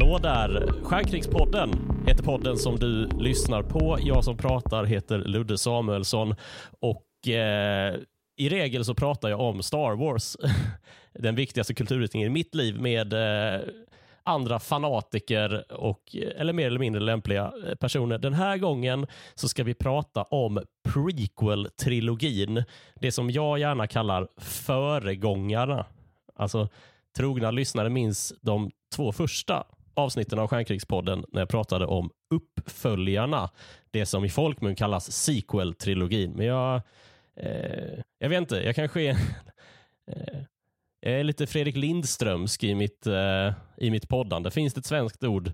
Hallå där! Stjärnkrigspodden heter podden som du lyssnar på. Jag som pratar heter Ludde Samuelsson och eh, i regel så pratar jag om Star Wars, den viktigaste kulturyttringen i mitt liv med eh, andra fanatiker och eh, eller mer eller mindre lämpliga eh, personer. Den här gången så ska vi prata om prequel-trilogin, det som jag gärna kallar föregångarna. Alltså trogna lyssnare minns de två första avsnitten av Stjärnkrigspodden när jag pratade om uppföljarna. Det som i folkmun kallas sequel-trilogin. Men jag, eh, jag vet inte, jag kanske är, eh, jag är lite Fredrik Lindströmsk i mitt, eh, i mitt poddande. Finns det ett svenskt ord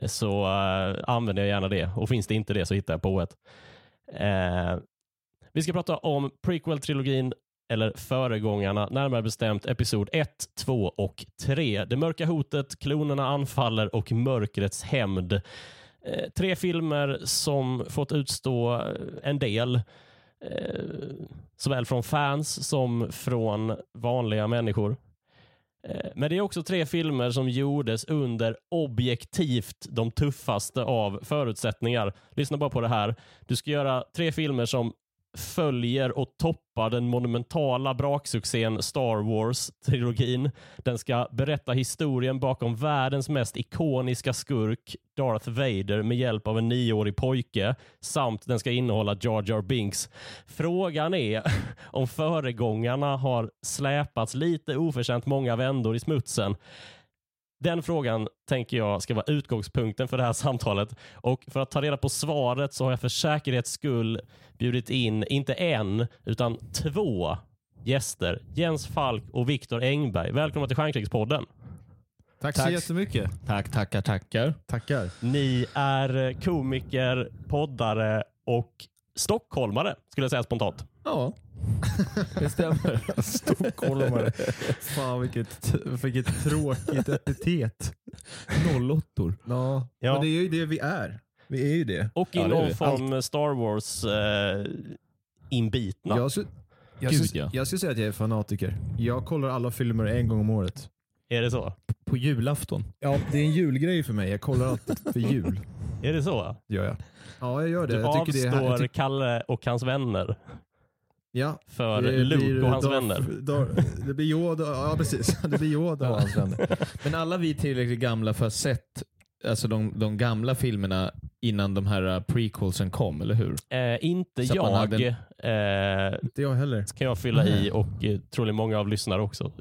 eh, så eh, använder jag gärna det och finns det inte det så hittar jag på ett. Eh, vi ska prata om prequel-trilogin eller föregångarna, närmare bestämt episod 1, 2 och 3. Det mörka hotet, klonerna anfaller och mörkrets hämnd. Eh, tre filmer som fått utstå eh, en del, eh, såväl från fans som från vanliga människor. Eh, men det är också tre filmer som gjordes under objektivt de tuffaste av förutsättningar. Lyssna bara på det här. Du ska göra tre filmer som följer och toppar den monumentala braksuccén Star Wars-trilogin. Den ska berätta historien bakom världens mest ikoniska skurk, Darth Vader, med hjälp av en nioårig pojke samt den ska innehålla Jar Jar Binks. Frågan är om föregångarna har släpats lite oförtjänt många vändor i smutsen. Den frågan tänker jag ska vara utgångspunkten för det här samtalet. Och För att ta reda på svaret så har jag för säkerhets skull bjudit in, inte en, utan två gäster. Jens Falk och Viktor Engberg. Välkomna till Stjärnkrigspodden. Tack, så jättemycket. Tack, tackar, tackar. Tackar. Ni är komiker, poddare och stockholmare, skulle jag säga spontant. Ja, det stämmer. Stockholmare. Fan vilket, vilket tråkigt epitet. Nollåttor. Ja, Ja. men det är ju det vi är. Vi är ju det. Och i det någon det. form Star Wars eh, inbitna. Jag, skulle- jag, Gud, ja. jag skulle säga att jag är fanatiker. Jag kollar alla filmer en gång om året. Är det så? På julafton. Ja, det är en julgrej för mig. Jag kollar alltid för jul. Är det så? Gör jag. Ja, jag gör det. Du jag tycker det är avstår jag tycker- Kalle och hans vänner ja, för det Luke och hans Darth- vänner. Dar- det blir Yoda, ja precis. Det blir Yoda och hans vänner. Men alla vi tillräckligt gamla för att ha sett alltså de, de gamla filmerna innan de här uh, prequelsen kom, eller hur? Eh, inte Så jag. hade Eh, Inte jag heller. kan jag fylla i och eh, troligen många av lyssnare också.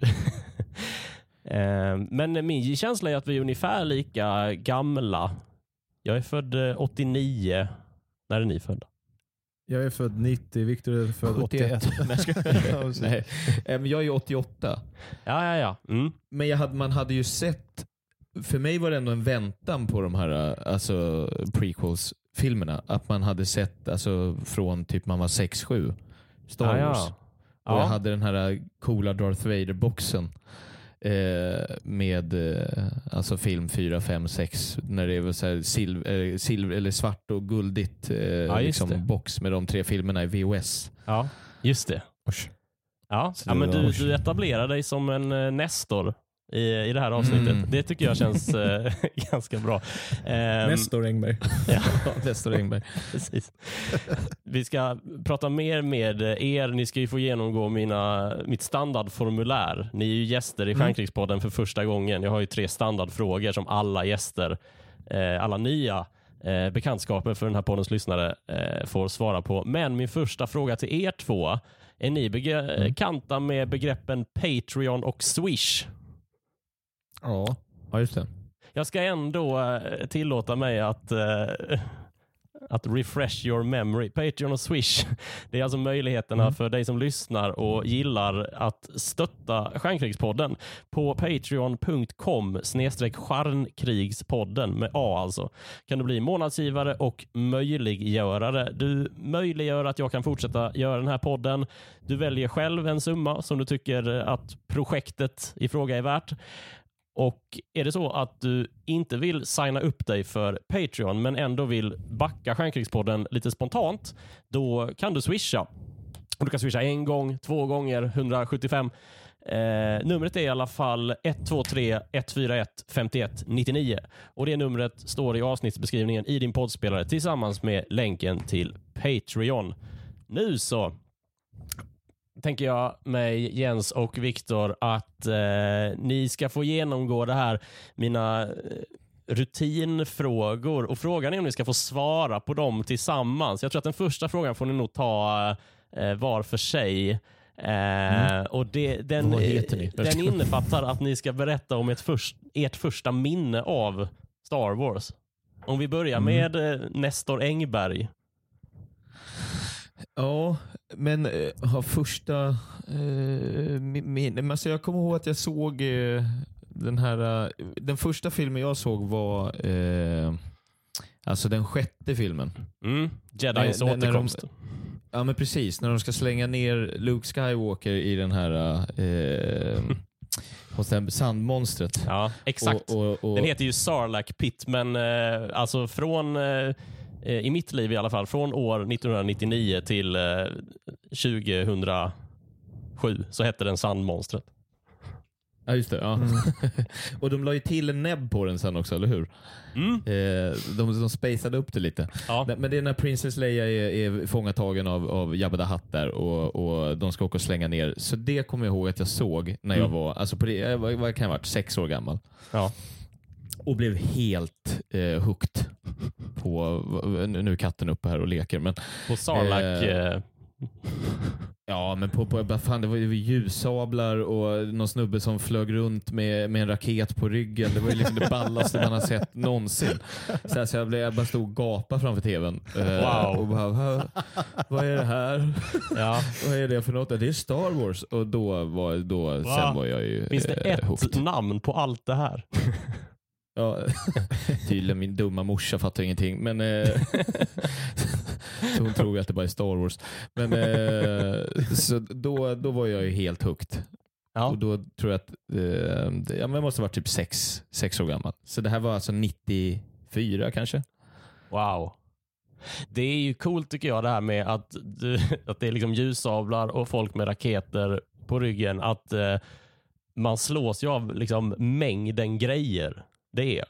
eh, men min känsla är att vi är ungefär lika gamla. Jag är född eh, 89. När är ni födda? Jag är född 90, Viktor är född 81. 71. Nej, jag. Nej. Eh, men Jag är 88. Ja, ja, ja. Mm. Men jag hade, man hade ju sett, för mig var det ändå en väntan på de här uh, alltså, prequels-filmerna. Att man hade sett alltså, från typ man var 6-7 Star Ja, Wars. ja. Och jag Ja. hade den här uh, coola Darth Vader-boxen. Eh, med eh, alltså film 4, 5, 6 när det var så silver, eh, silver, eller svart och guldigt eh, det. liksom, box med de tre filmerna i VHS. ja, just det. Ja, ja men du, du etablerar dig som en eh, nestor i, i det här avsnittet. Mm. Det tycker jag känns eh, ganska bra. Ehm, Nestor Engberg. ja. Nestor Engberg. Precis. Vi ska prata mer med er. Ni ska ju få genomgå mina, mitt standardformulär. Ni är ju gäster i Mm. Stjärnkrigspodden för första gången. Jag har ju tre standardfrågor som alla gäster, eh, alla nya eh, bekantskaper för den här poddens lyssnare eh, får svara på. Men min första fråga till er två. Är ni begre- Mm. bekanta med begreppen Patreon och Swish? Ja. Ja, just det. Jag ska ändå eh, tillåta mig att, eh, att refresh your memory. Patreon och Swish. Det är alltså möjligheterna Mm. för dig som lyssnar och gillar att stötta Stjärnkrigspodden på patreon.com stjärnkrigspodden med A alltså. Kan du bli månadsgivare och möjliggörare. Du möjliggör att jag kan fortsätta göra den här podden. Du väljer själv en summa som du tycker att projektet i fråga är värt. Och är det så att du inte vill signa upp dig för Patreon men ändå vill backa Stjärnkrigspodden lite spontant, då kan du swisha. Du kan swisha en gång, två gånger, 175 Eh, numret är i alla fall 123 141 51 99 och det numret står i avsnittsbeskrivningen i din poddspelare tillsammans med länken till Patreon. Nu så tänker jag mig, Jens och Viktor, att eh, ni ska få genomgå det här, mina eh, rutinfrågor och frågan är om ni ska få svara på dem tillsammans. Jag tror att den första frågan får ni nog ta eh, var för sig. Eh, och det, den, Vad heter ni? den innefattar att ni ska berätta om ett först, ert första minne av Star Wars. Om vi börjar med eh, Nestor Engberg. Ja, men eh, ha första... Eh, min, alltså jag kommer ihåg att jag såg eh, den här... Eh, den första filmen jag såg var eh, alltså den sjätte filmen. Mm. Jedins Nej, när- när de- återkomst. Ja men precis, när de ska slänga ner Luke Skywalker i den här eh, hos det här sandmonstret. Ja, exakt. Och, och, och, Den heter ju Sarlacc Pit, men eh, alltså från, eh, eh, i mitt liv i alla fall, från år 1999 till eh, 2007 så hette den Sandmonstret. Ja just det. Ja. och de la ju till en näbb på den sen också, eller hur? Mm. Eh, de, de spacade upp det lite. Ja. Men det är när Princess Leia är, är fångatagen av, av Jabba the Hutt där och, och de ska åka och slänga ner. Så det kommer jag ihåg att jag såg när jag Mm. var, alltså på det, jag var- vad kan jag ha varit, sex år gammal. Ja. Och blev helt eh, hooked på, nu är katten uppe här och leker, men På Sarlacc. Eh, Eh, Ja, men på, på, fan, det var ju ljussablar och någon snubbe som flög runt med, med en raket på ryggen. Det var ju liksom det ballaste man har sett någonsin. Så, här, så jag, blev, jag bara stod och gapade framför tvn. Eh, Wow. Och bara, "Va- vad är det här? ja. Vad är det för något? Det är Star Wars. Och då var, då, sen var jag ju Finns det eh, ett hooked. namn på allt det här? Ja, tydligen min dumma morsa fattar ingenting. Men, eh, så hon tror ju att det bara är Star Wars. Men, eh, så då, då var jag ju helt hooked. Ja. Och då tror jag att eh, jag måste ha varit typ sex, sex år gammal. Så det här var alltså 94 kanske? Wow. Det är ju coolt tycker jag det här med att, du, att det är liksom ljussablar och folk med raketer på ryggen. Att eh, man slås ju av liksom mängden grejer det är.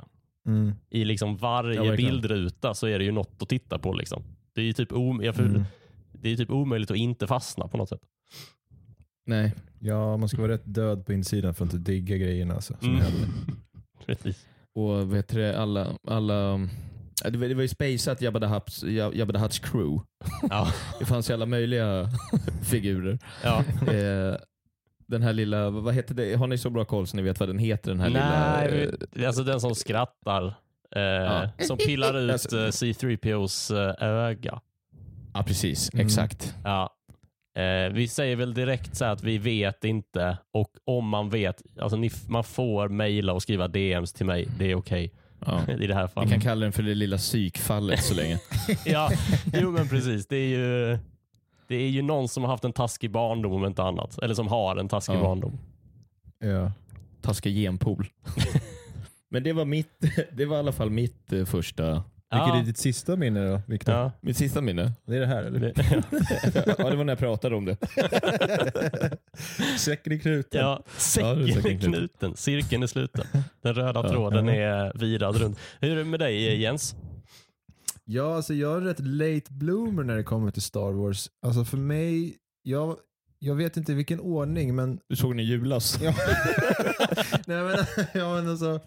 Mm. I liksom Ja, varje verkligen. bildruta så är det ju något att titta på. Liksom. Det är ju typ, om, jag för, Mm. det är typ omöjligt att inte fastna på något sätt. Nej. Ja, man ska vara rätt död på insidan för att inte digga grejerna. Alltså, som Mm. händer. Precis. Och vet du alla, alla ja, det var, det var ju spaceat Jabba the Hutts, Jabba the Hutts crew. Ja. Det fanns ju alla möjliga figurer. Ja. Eh, den här lilla, vad heter det? Har ni så bra koll så ni vet vad den heter? Den här lilla... Nej, eh, vi- alltså den som skrattar. Eh, Ja. Som pillar ut Alltså- eh, C3POs eh, öga. Ja, precis. Mm. Exakt. Ja. Eh, vi säger väl direkt så att vi vet inte och om man vet, alltså ni, man får mejla och skriva DMs till mig. Det är okej Ja. i det här Vi fallet. kan kalla den för det lilla psykfallet så länge. ja, jo men precis. Det är ju det är ju någon som har haft en taskig barndom om inte annat. Eller som har en taskig Ja. barndom. Ja. Taskig genpool. Men det var mitt, det var i alla fall mitt eh, första, Vilket Ja. är ditt sista minne då, Viktor? Ja. mitt sista minne. Det är det här eller? Det, ja, det var när jag pratade om det. Säcken i knuten. ja, Ja, säcken säcken knuten. knuten, cirkeln är sluten. Den röda Ja. tråden är virad runt. Hur är det med dig Jens? Ja, alltså jag är rätt late bloomer när det kommer till Star Wars. Alltså för mig, jag, jag vet inte i vilken ordning, men... Du såg den i julas. Ja, Nej, men, ja, men alltså,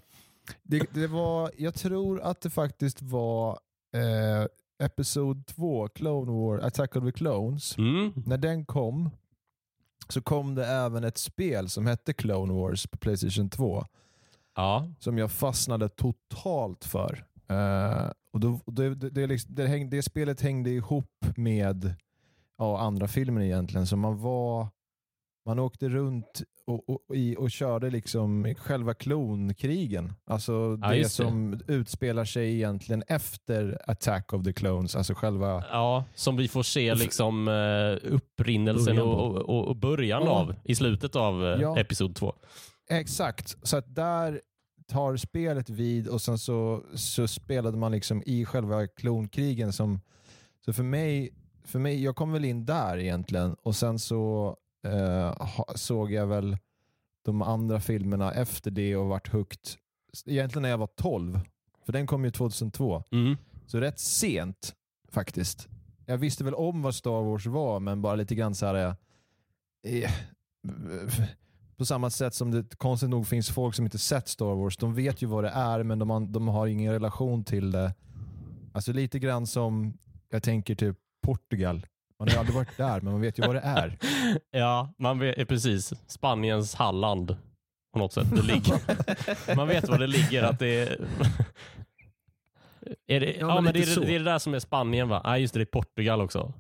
det, det var, jag tror att det faktiskt var eh, Episod 2, Clone War, Attack of the Clones. Mm. När den kom så kom det även ett spel som hette Clone Wars på Playstation 2 Ja. som jag fastnade totalt för. Eh, och då, och det, det, det, liksom, det, häng, det spelet hängde ihop med ja, andra filmer egentligen. Så man var man åkte runt och, och, i, och körde liksom själva klonkrigen. Alltså Ja, det just det. som utspelar sig egentligen efter Attack of the Clones. Alltså själva... Ja, som vi får se liksom eh, upprinnelsen och, och, och början Ja. av i slutet av eh, Ja. episod två. Exakt, så att där tar spelet vid och sen så, så spelade man liksom i själva klonkrigen. Som, så för mig, för mig, jag kom väl in där egentligen och sen så eh, såg jag väl de andra filmerna efter det och varit hooked. Egentligen när jag var 12, för den kom ju 2002. Mm. Så rätt sent faktiskt. Jag visste väl om vad Star Wars var, men bara lite grann så här. Eh, på samma sätt som det konstigt nog finns folk som inte sett Star Wars. De vet ju vad det är, men de har, de har ingen relation till det. Alltså lite grann som, jag tänker typ Portugal. Man har ju aldrig varit där, men man vet ju vad det är. Ja, man vet, eh, precis. Spaniens Halland på något sätt. Det ligger. man vet var det ligger. Att det är, är det, ja, men men det, är, det är det där som är Spanien va? Nej, just det. Det är Portugal också.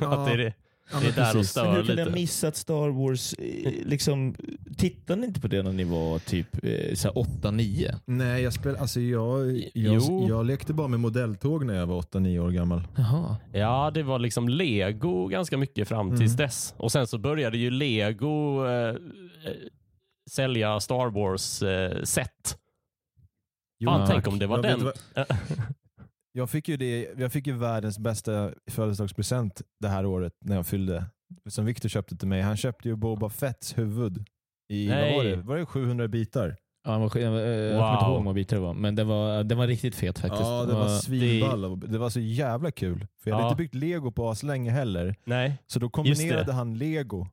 Ja, att det är, det, ja, det är där de stör Men hur kan ni ha lite. missat Star Wars? eh, Liksom, tittade ni inte på det när ni var typ eh, så här 8-9? Nej, jag, spel, alltså jag, jag, Jo. jag lekte bara med modelltåg när jag var 8-9 år gammal. Jaha. Ja, det var liksom Lego ganska mycket fram tills Mm. dess. Och sen så började ju Lego eh, eh, sälja Star Wars-set. Fan, Ja, tänk om det var Jag vet den. vad- Jag fick, ju det, jag fick ju världens bästa födelsedagspresent det här året när jag fyllde. Som Victor köpte till mig. Han köpte ju Boba Fetts huvud. I, vad Nej. var det? Var det 700 bitar? Ja, den var, jag kommer inte Wow. ihåg hur många bitar det var, men den var, den var riktigt fet faktiskt. Ja, det Den var svinball. Det... var så jävla kul. För jag hade Ja. inte byggt lego på länge heller. Nej, Så då kombinerade det. han lego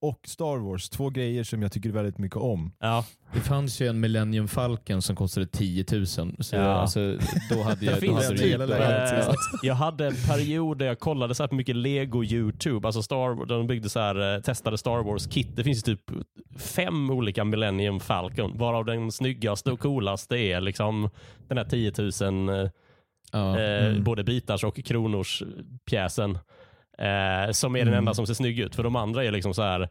och Star Wars. Två grejer som jag tycker väldigt mycket om. ja. Det fanns ju en Millennium Falcon som kostade 10 000. Så Ja. alltså, då hade jag... Då finns hade typ, eh, jag hade en period där jag kollade så här på mycket Lego YouTube, alltså Star, där de byggde så här, eh, testade Star Wars-kit. Det finns typ fem olika Millennium Falcon, varav den snyggaste och coolaste är liksom den här 10 000 eh, ja. eh, mm. både bitars och kronors pjäsen. Eh, som är den Mm. enda som ser snygg ut. För de andra är liksom så här,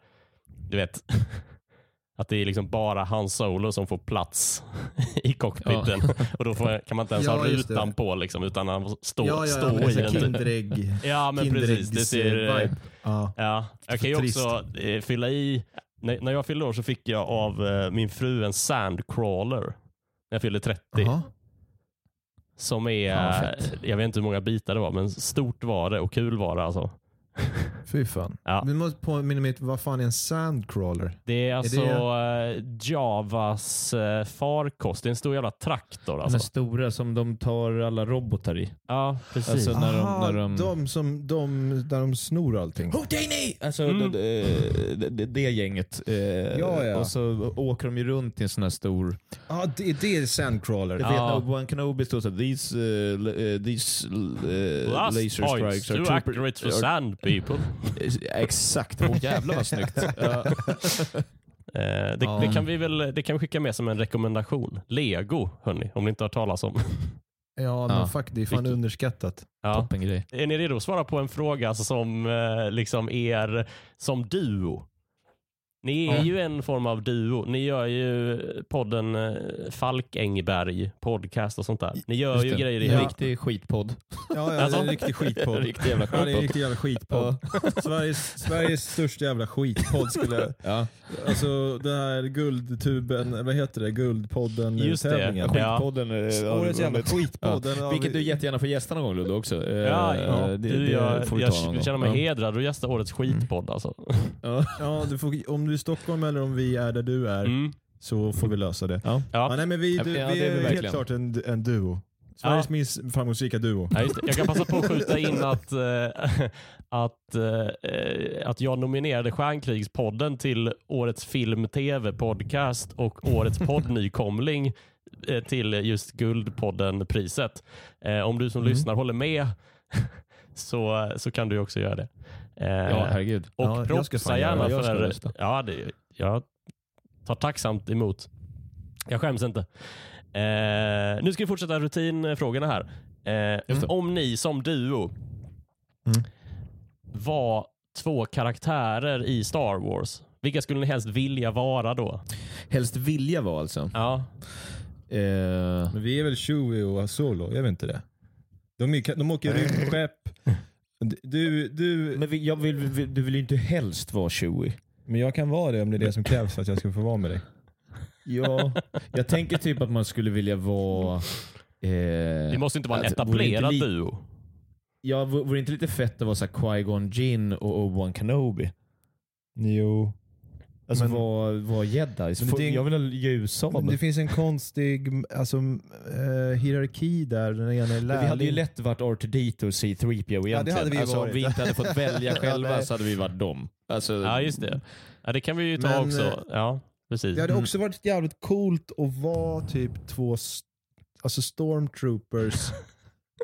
du vet, att det är liksom bara Han Solo som får plats i cockpiten. Och då får, kan man inte ens Ja, ha rutan på liksom, utan han får stå, ja, ja, stå men i den. Kinderägg. Ja, men precis. Det ser, eh, vibe. Ja. ja. Jag kan ju också eh, fylla i, när, när jag fyllde år så fick jag av eh, min fru en sandcrawler. När jag fyllde 30. Jaha. Som är, Ja, jag vet inte hur många bitar det var, men stort var det och kul var det alltså. Fy fan. Ja. Vi måste påminna mig, vad fan är en sandcrawler? Det är alltså det- eh, Javas eh, farkost. Det är en stor jävla traktor Den alltså. stora som de tar alla robotar i. Ja, precis. Alltså, när de- Aha, när de- de som, de, där de snor allting. Houdini! Alltså Mm. det, det, det, gänget. Eh, Ja, ja. Och så åker de ju runt i en sån här stor... Ja, det, det är sandcrawler. Vet Ja. när Obi-Wan Kenobi står såhär, these, uh, these uh, laser strikes are too accurate for sand people. Exakt, oh, jävlar vad snyggt. Eh, det, Ja. det kan vi väl det kan vi skicka med som en rekommendation. Lego, hörni, om ni inte har talas om. Ja, men Ja. fuck, det är fan Vilket- underskattat. Ja. Toppen grej. Är ni redo att svara på en fråga som eh, liksom er som duo? Ni är Ja. ju en form av duo. Ni gör ju podden eh, Falk Engberg podcast och sånt där. Ni gör Just ju det. grejer En Ja. ihop. riktig skitpodd. Ja, ja det Alltså? är en riktig skitpodd. Riktig jävla Ja, det är en skitpodd. riktig jävla skitpodd. Sveriges, Sveriges största jävla skitpodd skulle jag... Ja. Alltså det här guldtuben, vad heter det? Guldpodden Just det. tävlingen. Ja. Skitpodden. eh, Årets jävla skitpodd. Ja. Den Vilket vi- du jättegärna får gästa någon gång Ludde också. Eh, Ja, ja. det- du, det jag, jag, gång. känner mig Ja. hedrad att gästa årets skitpodd. Alltså. Ja. Ja, du får, om du är i Stockholm eller om vi är där du är Mm. så får vi lösa det. Ja. Ja, Ja. nej, men vi, Ja, du, ja, vi det är är, vi helt verkligen. klart en, en duo. Sveriges minst framgångsrika duo. Ja, just det. Jag kan passa på att skjuta in att, eh, att, eh, att jag nominerade Stjärnkrigspodden till årets film, tv, podcast och årets poddnykomling eh, till just Guldpodden-priset. Om du som Mm. lyssnar håller med så, så kan du också göra det. Eh, ja, herregud. och Ja, jag ska propsa gärna. Jag för... Ja, det, jag tar tacksamt emot. Jag skäms inte. Eh, nu ska vi fortsätta rutinfrågorna här. Eh, Just det. om ni som duo Mm. var två karaktärer i Star Wars, vilka skulle ni helst vilja vara då? Helst vilja vara alltså. Ja, Eh, Men vi är väl Chewie och Solo, jag vet inte det. De, är, de åker rymdskepp. Du, du, men jag vill, vill, du vill ju inte helst vara Chewie. men jag kan vara det om det är det som krävs för att jag ska få vara med dig. Ja, jag tänker typ att man skulle vilja vara... Eh, det måste inte vara en etablerad li- duo. Ja, vore det inte lite fett att vara så Qui-Gon Jinn och Obi-Wan Kenobi? Jo. Alltså Men- vad vad jedis? Men det Jag vill ha ljussabel. det finns en konstig alltså, eh, hierarki där. Den ena är lärling. vi hade ju lätt varit R2D2 och C3PO egentligen. det hade vi alltså, om varit. vi inte hade fått välja Ja, själva så hade vi varit dem. Alltså, Ja, just det. Ja, det kan vi ju ta Men, också. eh, Ja, precis. Det hade Mm. också varit jävligt coolt att vara typ två alltså stormtroopers.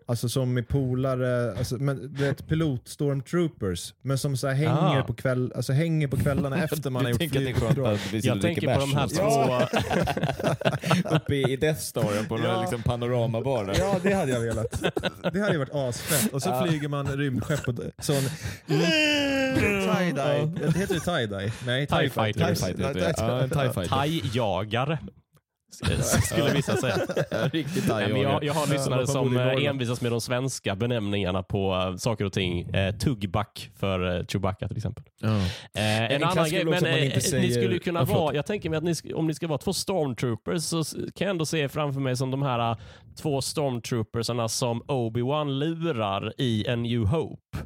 alltså som är polare, alltså, men, du vet pilot stormtroopers. Men som så här hänger, Ah. på kväll, alltså, hänger på kvällarna efter man har du gjort flyguppdrag. Jag tänker på de här två... uppe i Death Staren på någon Ja. liksom panoramabar. där. Ja, det hade jag velat. Det hade ju varit asfett. Och så Ja. flyger man rymdskepp och sån tie-dye. Det heter det tie-dye? Nej, TIE fighter. Skulle vissa säga. Riktigt Nej, men jag, jag har lyssnare som eh, envisas med de svenska benämningarna på eh, saker och ting. Eh, tuggback för Chewbacca till exempel. Ja. En En annan grej, men ni skulle kunna Ja, vara, jag tänker mig att ni, om ni ska vara två stormtroopers så kan jag ändå se framför mig som de här två stormtroopersarna som Obi-Wan lurar i en New Hope.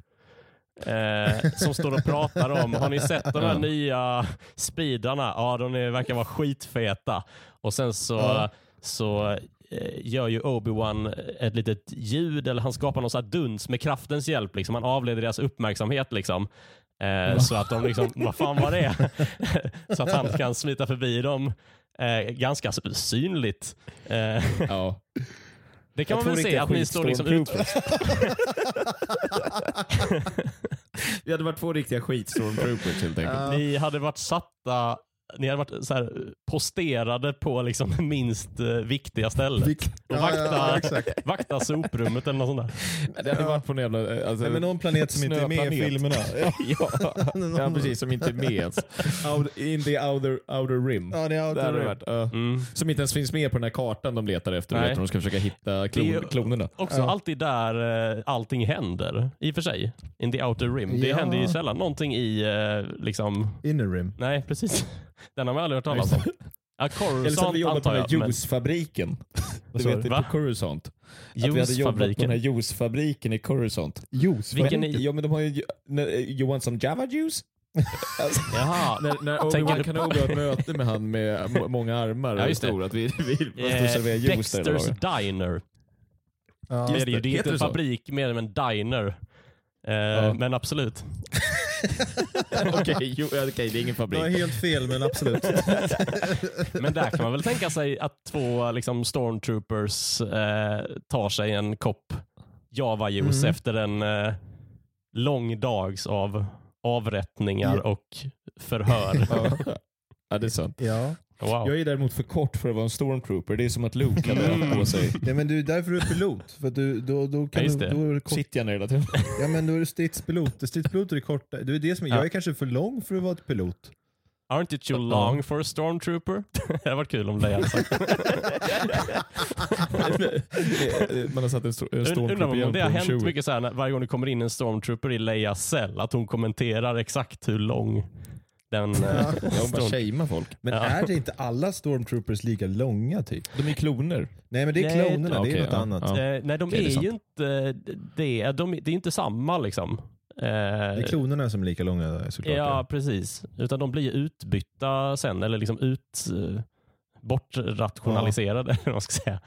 Eh, som står och pratar om, har ni sett de här nya speedarna? Ja, de är, verkar vara skitfeta. Och sen så, Ja. så eh, gör ju Obi-Wan ett litet ljud, eller han skapar någon sån duns med kraftens hjälp. Liksom. Han avleder deras uppmärksamhet. Liksom. Eh, så att de liksom, vad fan var det? så att han kan smita förbi dem eh, ganska synligt. Eh, Ja. det kan Jag man väl se, att ni står liksom ut. Vi hade varit två riktiga skitstormtroopers helt enkelt. Ja. Ni hade varit satta, ni hade varit så här, posterade på liksom minst eh, viktiga ställen. Vilk- Och Ja, vakta, ja, ja, exakt. vakta soprummet eller något sånt där. Det hade varit på en jävla... eh, Alltså, Nej, men någon planet som inte är med i filmerna. ja, ja, precis. Som inte är med ens. Out, in the outer, outer rim. Ja, det outer varit. ja. Mm. Som inte ens finns med på den här kartan de letar efter. Nej. Vet, de ska försöka hitta klon, Det är ju- klonerna. Också Ja. alltid där eh, allting händer, i och för sig. In the outer rim. Det Ja. händer ju sällan någonting i, eh, liksom, Inner rim. nej precis. Den har man aldrig hört talas om. Ja, Eller så hade Coruscant vi jobbat på den här juicefabriken. Du vet, du? på? Coruscant. Att vi hade jobbat på Juicefabriken. den här juicefabriken i Coruscant. Juice. Vilken är- Ja men de har ju... You want some java juice? Alltså, Jaha. när när Obi-Wan Kenobi har möte med han med må- många armar Ja, just det. att vi, vi måste Eh, servera juice där. Dexters eller Diner. Ja. Det är, det ju. det är Heter inte en det fabrik mer än en diner. Eh, Ja. Men absolut. Okej, ja, okej, det är ingen Det var fabrik. helt fel, men absolut. Men där kan man väl tänka sig att två liksom, stormtroopers eh, tar sig en kopp javajuice Mm. efter en eh, lång dags av avrättningar Ja. och förhör. Ja, det är sant. ja. Wow. Jag är däremot för kort för att vara en stormtrooper. Det är som att Luke hade Mm. på sig. Nej, men du, därför är du pilot. För att du, då, då kan Ja, du, då är du kort, Sitter jag ner hela tiden. ja, men då är du stridspilot. Stridspiloter är korta. Det är det som, Ja. Jag är kanske för lång för att vara ett pilot. Aren't you too long for a stormtrooper? det hade varit kul om det hade sagt. Man har satt en, stormtrooper om igen det har hänt mycket så här, när, varje gång det kommer in en stormtrooper i Leias cell, att hon kommenterar exakt hur lång den... eh, Ja. Ja, hon bara shamear folk. Men Ja. är det inte alla stormtroopers lika långa typ? De är kloner. Nej men det är Nej, klonerna, det okej, är något ja, annat. ja. Eh, nej, de det är är ju inte det. De, det är inte samma liksom. Eh, Det är klonerna som är lika långa såklart. ja, precis. Utan de blir utbytta sen, eller liksom ut... eh, bortrationaliserade, man ska säga.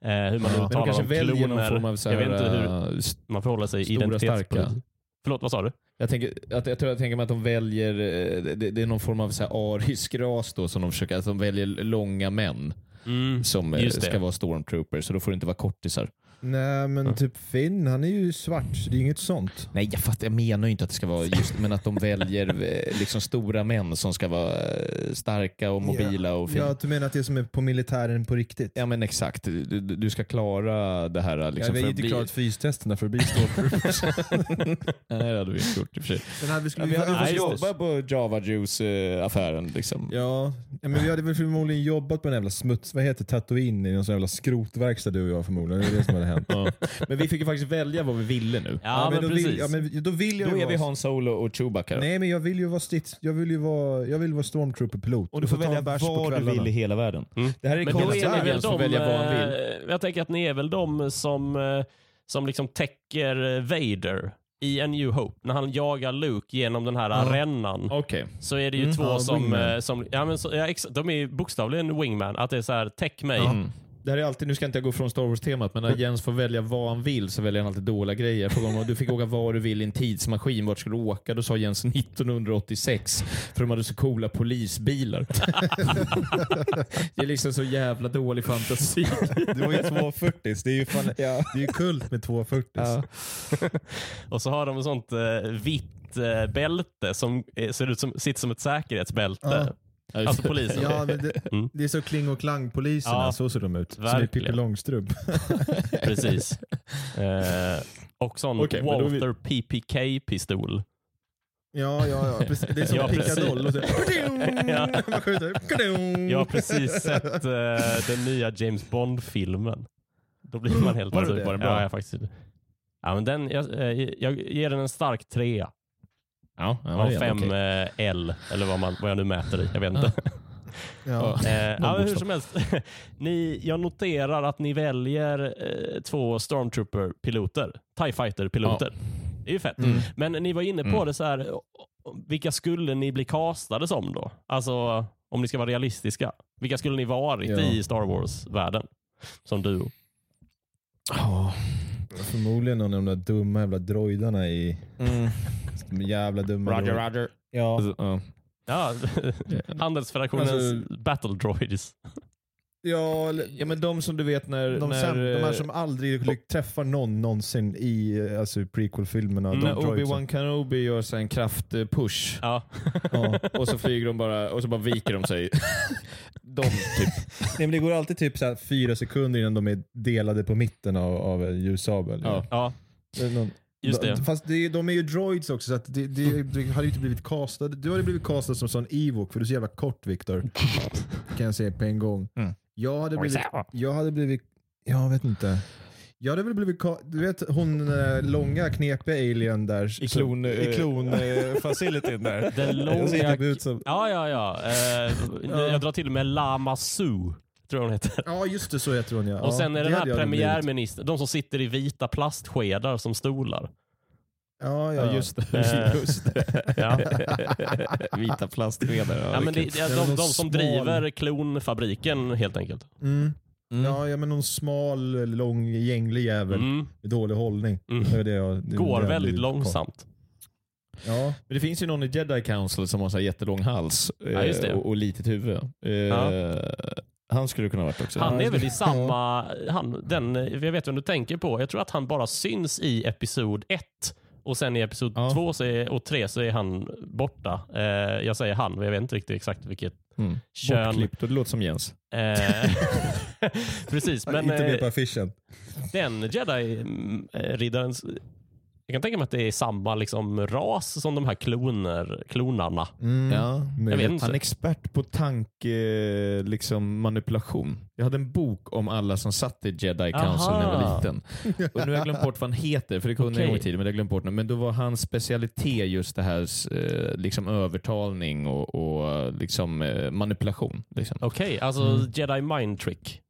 Eh, hur man Ja. nu de talar kanske om väljer kloner. någon form av så jag vet inte hur man förhåller sig stora, identitetspolitiskt. starka. Förlåt, vad sa du? Jag, tänker, att, jag tror jag tänker mig att de väljer, eh, det, det är någon form av så här arisk ras då som de försöker, att de väljer långa män som eh, ska vara stormtroopers, så då får det inte vara kortisar. Nej men typ Finn, han är ju svart så det är inget sånt. Nej jag fattar, jag menar ju inte att det ska vara just, men att de väljer eh, liksom stora män som ska vara eh, starka och mobila och fina. Ja, du menar att det är som är på militären på riktigt? Ja men exakt, du, du, ska klara det här. Liksom, ja, vi har inte bli- klarat fystesterna för att bli stormtroopers. Nej det hade vi inte gjort i och för sig. Men hade vi Ja, skulle vi hade det. jobba på Java Juice-affären. Liksom. Ja, ja, men vi hade väl förmodligen jobbat på en jävla smuts, vad heter Tatooine i någon sån jävla skrotverkstad du och jag förmodligen. Det är det som hade hänt. Ja. Men vi fick ju faktiskt välja vad vi ville nu. Ja, men, då precis. Vill, ja, men då vill jag Då ju är vi Han Solo och Chewbacca. då. Nej men jag vill ju vara strids, jag vill ju vara, jag vill vara stormtrooper-pilot. Och du får ta en välja bärs på vad du kvällarna. vill i hela världen. Mm. Det här är Men då Conan är ni väl Sanders som de, får välja vad han vill. eh, jag tänker att ni är väl de som, eh, som liksom täcker eh, Vader i A New Hope, när han jagar Luke genom den här rännan, Okej. så är det ju Mm, två ja, som, wingman. eh, som ja, men så, ja, ex- de är ju bokstavligen wingman, att det är så här, täck mig. Det här är alltid, nu ska inte jag gå från Star Wars-temat, men när Jens får välja vad han vill så väljer han alltid dåliga grejer. Frågade om du fick åka var du vill i en tidsmaskin, vart skulle du åka? Då sa Jens 1986, för de hade så coola polisbilar. det är liksom så jävla dålig fantasi. Det var ju 240 det är ju, fan, det är ju kult med 240 Ja. Och så har de sånt eh, vitt eh, bälte som eh, ser ut som, sitter som ett säkerhetsbälte. Ja. Alltså polisen. Ja, det, Mm. det är så Kling och Klang-poliserna, Ja, så ser de ut. Som är verkligen. Pippi Långstrump. Precis. Eh, och sån då är vi- PPK-pistol. Ja, ja, ja. Precis. Det är som Ja, en pickadoll. Ja. Jag har precis sett eh, den nya James Bond-filmen. Då blir man helt... Var det bra? Ja, jag faktiskt. Ja, men den, jag, eh, jag ger den en stark trea Ja, ja, av ja, fem okej. eh, L, eller vad, man, vad jag nu mäter i. Jag vet inte. Ja. Eh, ja, hur som helst. ni, jag noterar att ni väljer eh, två Stormtrooper-piloter. TIE Fighter-piloter. Det är ju fett. Mm. Men ni var inne på Mm. det så här. vilka skulle ni bli castade som då? Alltså, om ni ska vara realistiska. Vilka skulle ni varit Ja. i Star Wars-världen? Som duo. Ja, förmodligen någon av de där dumma jävla droidarna i... Mm. De jävla dumma Roger, droid- Roger. Ja. Alltså, ja. Ja, Handelsfederationens Alltså- battle droids. Ja, ja, men de som du vet när... de, när säm- de här eh, som aldrig träffar någon någonsin i eh, alltså, prequel-filmerna. Mm, när. Obi-Wan Kenobi gör så en kraftpush Ja. Ja. och så flyger de bara och så bara viker de sig. De typ. Nej, men det går alltid typ så här fyra sekunder innan de är delade på mitten av, av en ljussabel. Ja. ja, är någon- just det. Fast det, de är ju droids också, så att det, det, det hade ju inte blivit castad. Du hade blivit castad som sån Ewok, för du är så jävla kort Viktor. kan jag säga på en gång. Mm. Jag hade blivit... Jag hade blivit... Jag vet inte. Jag hade väl blivit... Du vet hon äh, långa knepiga alien där. I klon, I eh, klon-facilityn där. Den långa... typ som... Ja, ja, ja. Eh, Jag drar till med Lama Su, tror jag hon heter. Ja just det, så heter hon ja. Och ja, sen är det den här premiärministern, de som sitter i vita plastskedar som stolar. Ja, ja, Ja, just det. Eh, Just det. Ja. Vita plastskedar. Ja, men det, ja, de, någon de som driver klonfabriken helt enkelt. Mm. Mm. Ja, ja, men någon smal, lång, gänglig jävel Mm. med dålig hållning. Mm. Det det det Går väldigt långsamt. Ja. Men det finns ju någon i Jedi Council som har så här jättelång hals eh, Ja, just det. och, och litet huvud. Eh, Ja. Han skulle kunna varit också. Han är väl i Ja. samma... Han, den, jag vet vem du tänker på. Jag tror att han bara syns i episod 1. Och sen i episod Ja. 2 och 3 så är han borta. Eh, jag säger han, men jag vet inte riktigt exakt vilket Mm. kön. Bortklippt och det låter som Jens. Eh, precis, men inte med eh, på affischen. den jedi-riddaren, jag kan tänka mig att det är samma liksom, ras som de här kloner, klonarna. Mm. Ja. Jag vet inte. Han är expert på tanke, liksom manipulation. Jag hade en bok om alla som satt i Jedi Council när jag var Aha. liten. Och nu har jag glömt bort vad han heter, för det kunde jag en gång i tiden, men jag glömt bort nu. Men då var hans specialitet just det här eh, liksom övertalning och, och liksom, eh, manipulation. Liksom. Okej, alltså Mm. jedi mind trick.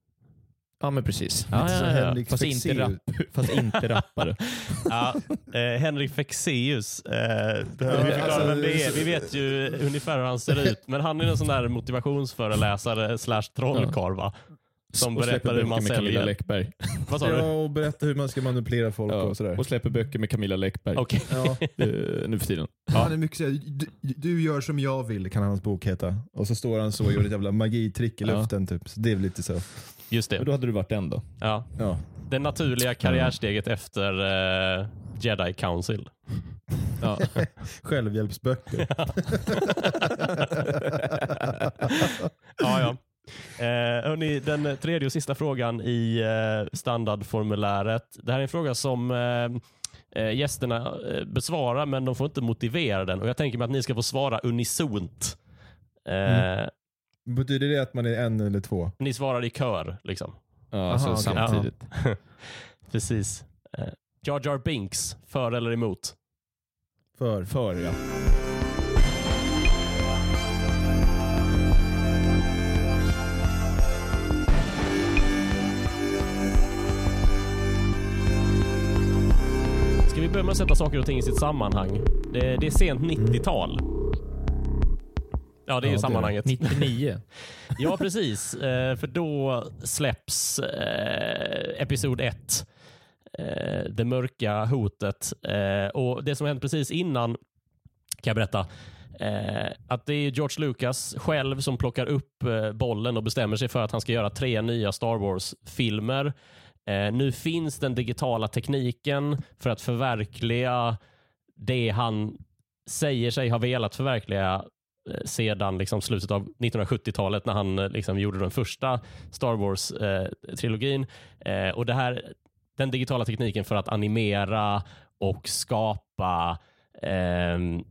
Ja men precis. Ja, ja, ja. Henrik Fast inte, Fexeus. rap, fast inte rappare. Ja, eh, Henrik Fexeus. Eh, vi Ja, alltså, vem det är? Vi vet ju ungefär hur han ser ut. Men han är en sån där motivationsföreläsare slash trollkarl va? Som och berättar hur man med Camilla säljer. Läckberg. Vad sa Ja, du? och berätta hur man ska manipulera folk Ja, och sådär. och släpper böcker med Camilla Läckberg. Okej. Ja. Eh, nu för tiden. Han är mycket du, du gör som jag vill kan hans bok heta. Och så står han så och gör ett jävla magitrick i Ja. luften typ. Så det är lite så. Just Men det. då hade du varit den då. Ja. Ja. Det naturliga karriärsteget efter eh, Jedi Council. Ja. Självhjälpsböcker. Ja, ja. Eh, hörni, den tredje och sista frågan i eh, standardformuläret. Det här är en fråga som eh, eh, gästerna eh, besvarar, men de får inte motivera den. Och Jag tänker mig att ni ska få svara unisont. Eh, Betyder det att man är en eller två? Ni svarar i kör, liksom. Ja, alltså Aha, samtidigt. Precis. Eh, Jar Jar Binks, för eller emot? För. För ja. Ska vi behöver man sätta saker och ting i sitt sammanhang. Det, det är sent 90-tal. Ja, det är Ja, ju sammanhanget. 99. Ja, precis. Eh, för då släpps eh, episod 1. Eh, det mörka hotet. Eh, och Det som hände precis innan kan jag berätta. Eh, att det är George Lucas själv som plockar upp eh, bollen och bestämmer sig för att han ska göra tre nya Star Wars-filmer. Eh, nu finns den digitala tekniken för att förverkliga det han säger sig ha velat förverkliga Eh, sedan liksom slutet av 1970-talet när han eh, liksom gjorde den första Star Wars-trilogin. Eh, eh, och det här, den digitala tekniken för att animera och skapa ehm,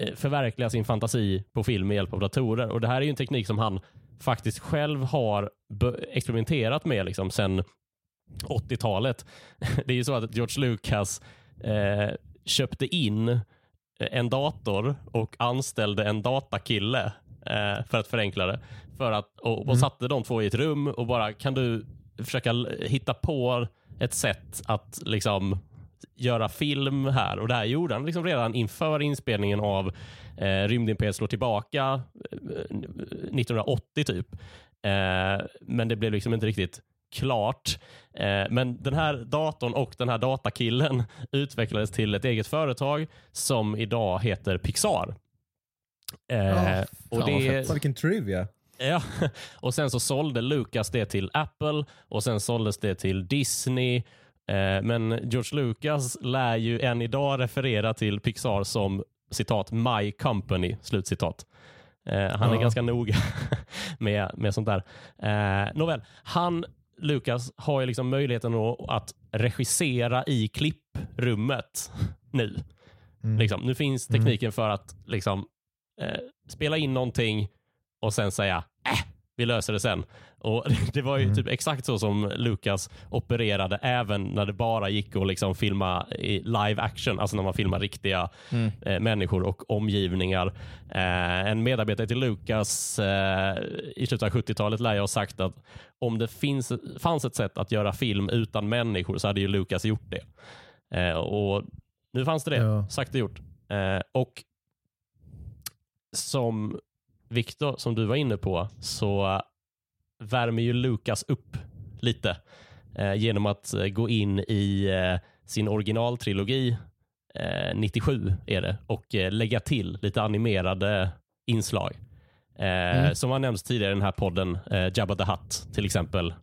eh, förverkliga sin fantasi på film med hjälp av datorer. Och Det här är ju en teknik som han faktiskt själv har experimenterat med liksom sedan 80-talet. Det är ju så att George Lucas eh, köpte in en dator och anställde en datakille eh, för att förenkla det. För att, och, och Mm. satte de två i ett rum och bara kan du försöka hitta på ett sätt att liksom göra film här. Och det här gjorde han liksom redan inför inspelningen av eh, Rymdimperiet slår tillbaka eh, 1980 typ. Eh, men det blev liksom inte riktigt klart. Eh, men den här datorn och den här datakillen utvecklades till ett eget företag som idag heter Pixar. Ja, och det, vilken trivia. Ja, och sen så sålde Lucas det till Apple och sen såldes det till Disney. Eh, men George Lucas lär ju än idag referera till Pixar som citat my company, slutcitat. Eh, han är Ja. ganska noga med, med sånt där. Eh, nåväl, han, Lucas, har ju liksom möjligheten att, regissera i klipprummet nu. Mm. Liksom, nu finns tekniken för att liksom, eh, spela in någonting och sen säga äh, vi löser det sen. Och Det var ju Mm. typ exakt så som Lucas opererade även när det bara gick att liksom filma i live action, alltså när man filmar riktiga Mm. eh, människor och omgivningar. Eh, en medarbetare till Lucas eh, i slutet av 70-talet lär jag ha sagt att om det finns, fanns ett sätt att göra film utan människor så hade ju Lucas gjort det. Eh, och nu fanns det det, Ja. sagt och gjort. Eh, och som Viktor, som du var inne på, så värmer ju Lucas upp lite eh, genom att eh, gå in i eh, sin originaltrilogi eh, 97 är det och eh, lägga till lite animerade inslag. Eh, Mm. Som har nämnts tidigare i den här podden, Jabba the Hutt till exempel,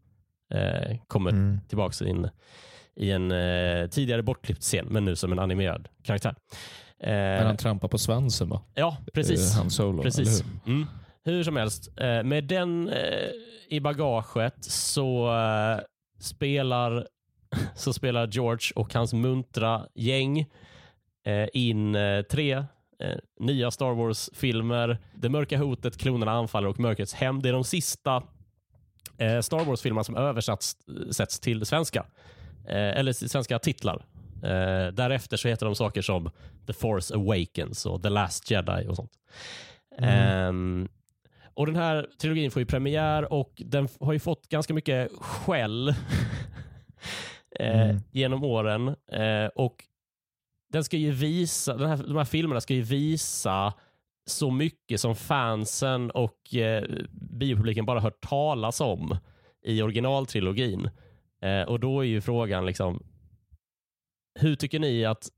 kommer Mm. tillbaka in i en tidigare bortklippt scen, men nu som en animerad karaktär. När han trampar på svansen va? ja, precis. Han Solo, Precis. eller hur? Mm. Hur som helst, eh, med den eh, i bagaget så eh, spelar så spelar George och hans muntra gäng in tre nya Star Wars-filmer. Det mörka hotet, klonerna anfaller och mörkrets hem. Det är de sista Star Wars-filmerna som översatts sätts till svenska. Eller svenska titlar. Därefter så heter de saker som The Force Awakens och The Last Jedi och sånt. Ehm, och Den här trilogin får ju premiär och den har ju fått ganska mycket skäll eh, Mm. genom åren. Eh, och den ska ju visa, den här, De här filmerna ska ju visa så mycket som fansen och eh, biopubliken bara hört talas om i originaltrilogin. Eh, och då är ju frågan liksom hur tycker ni att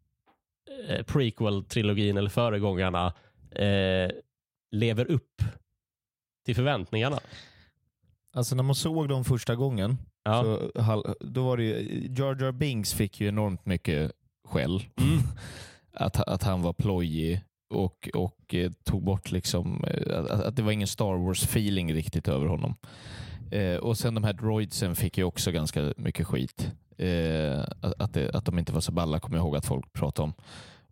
eh, prequel-trilogin eller föregångarna eh, lever upp till förväntningarna? Alltså när man såg dem första gången, Ja. så, då var det ju, Jar Jar Binks fick ju enormt mycket skäll. Mm. Att, att han var plojig och, och eh, tog bort liksom, eh, att, att det var ingen Star Wars-feeling riktigt över honom. Eh, och sen de här droidsen fick ju också ganska mycket skit. Eh, att, att, det, att de inte var så balla kommer jag ihåg att folk pratade om.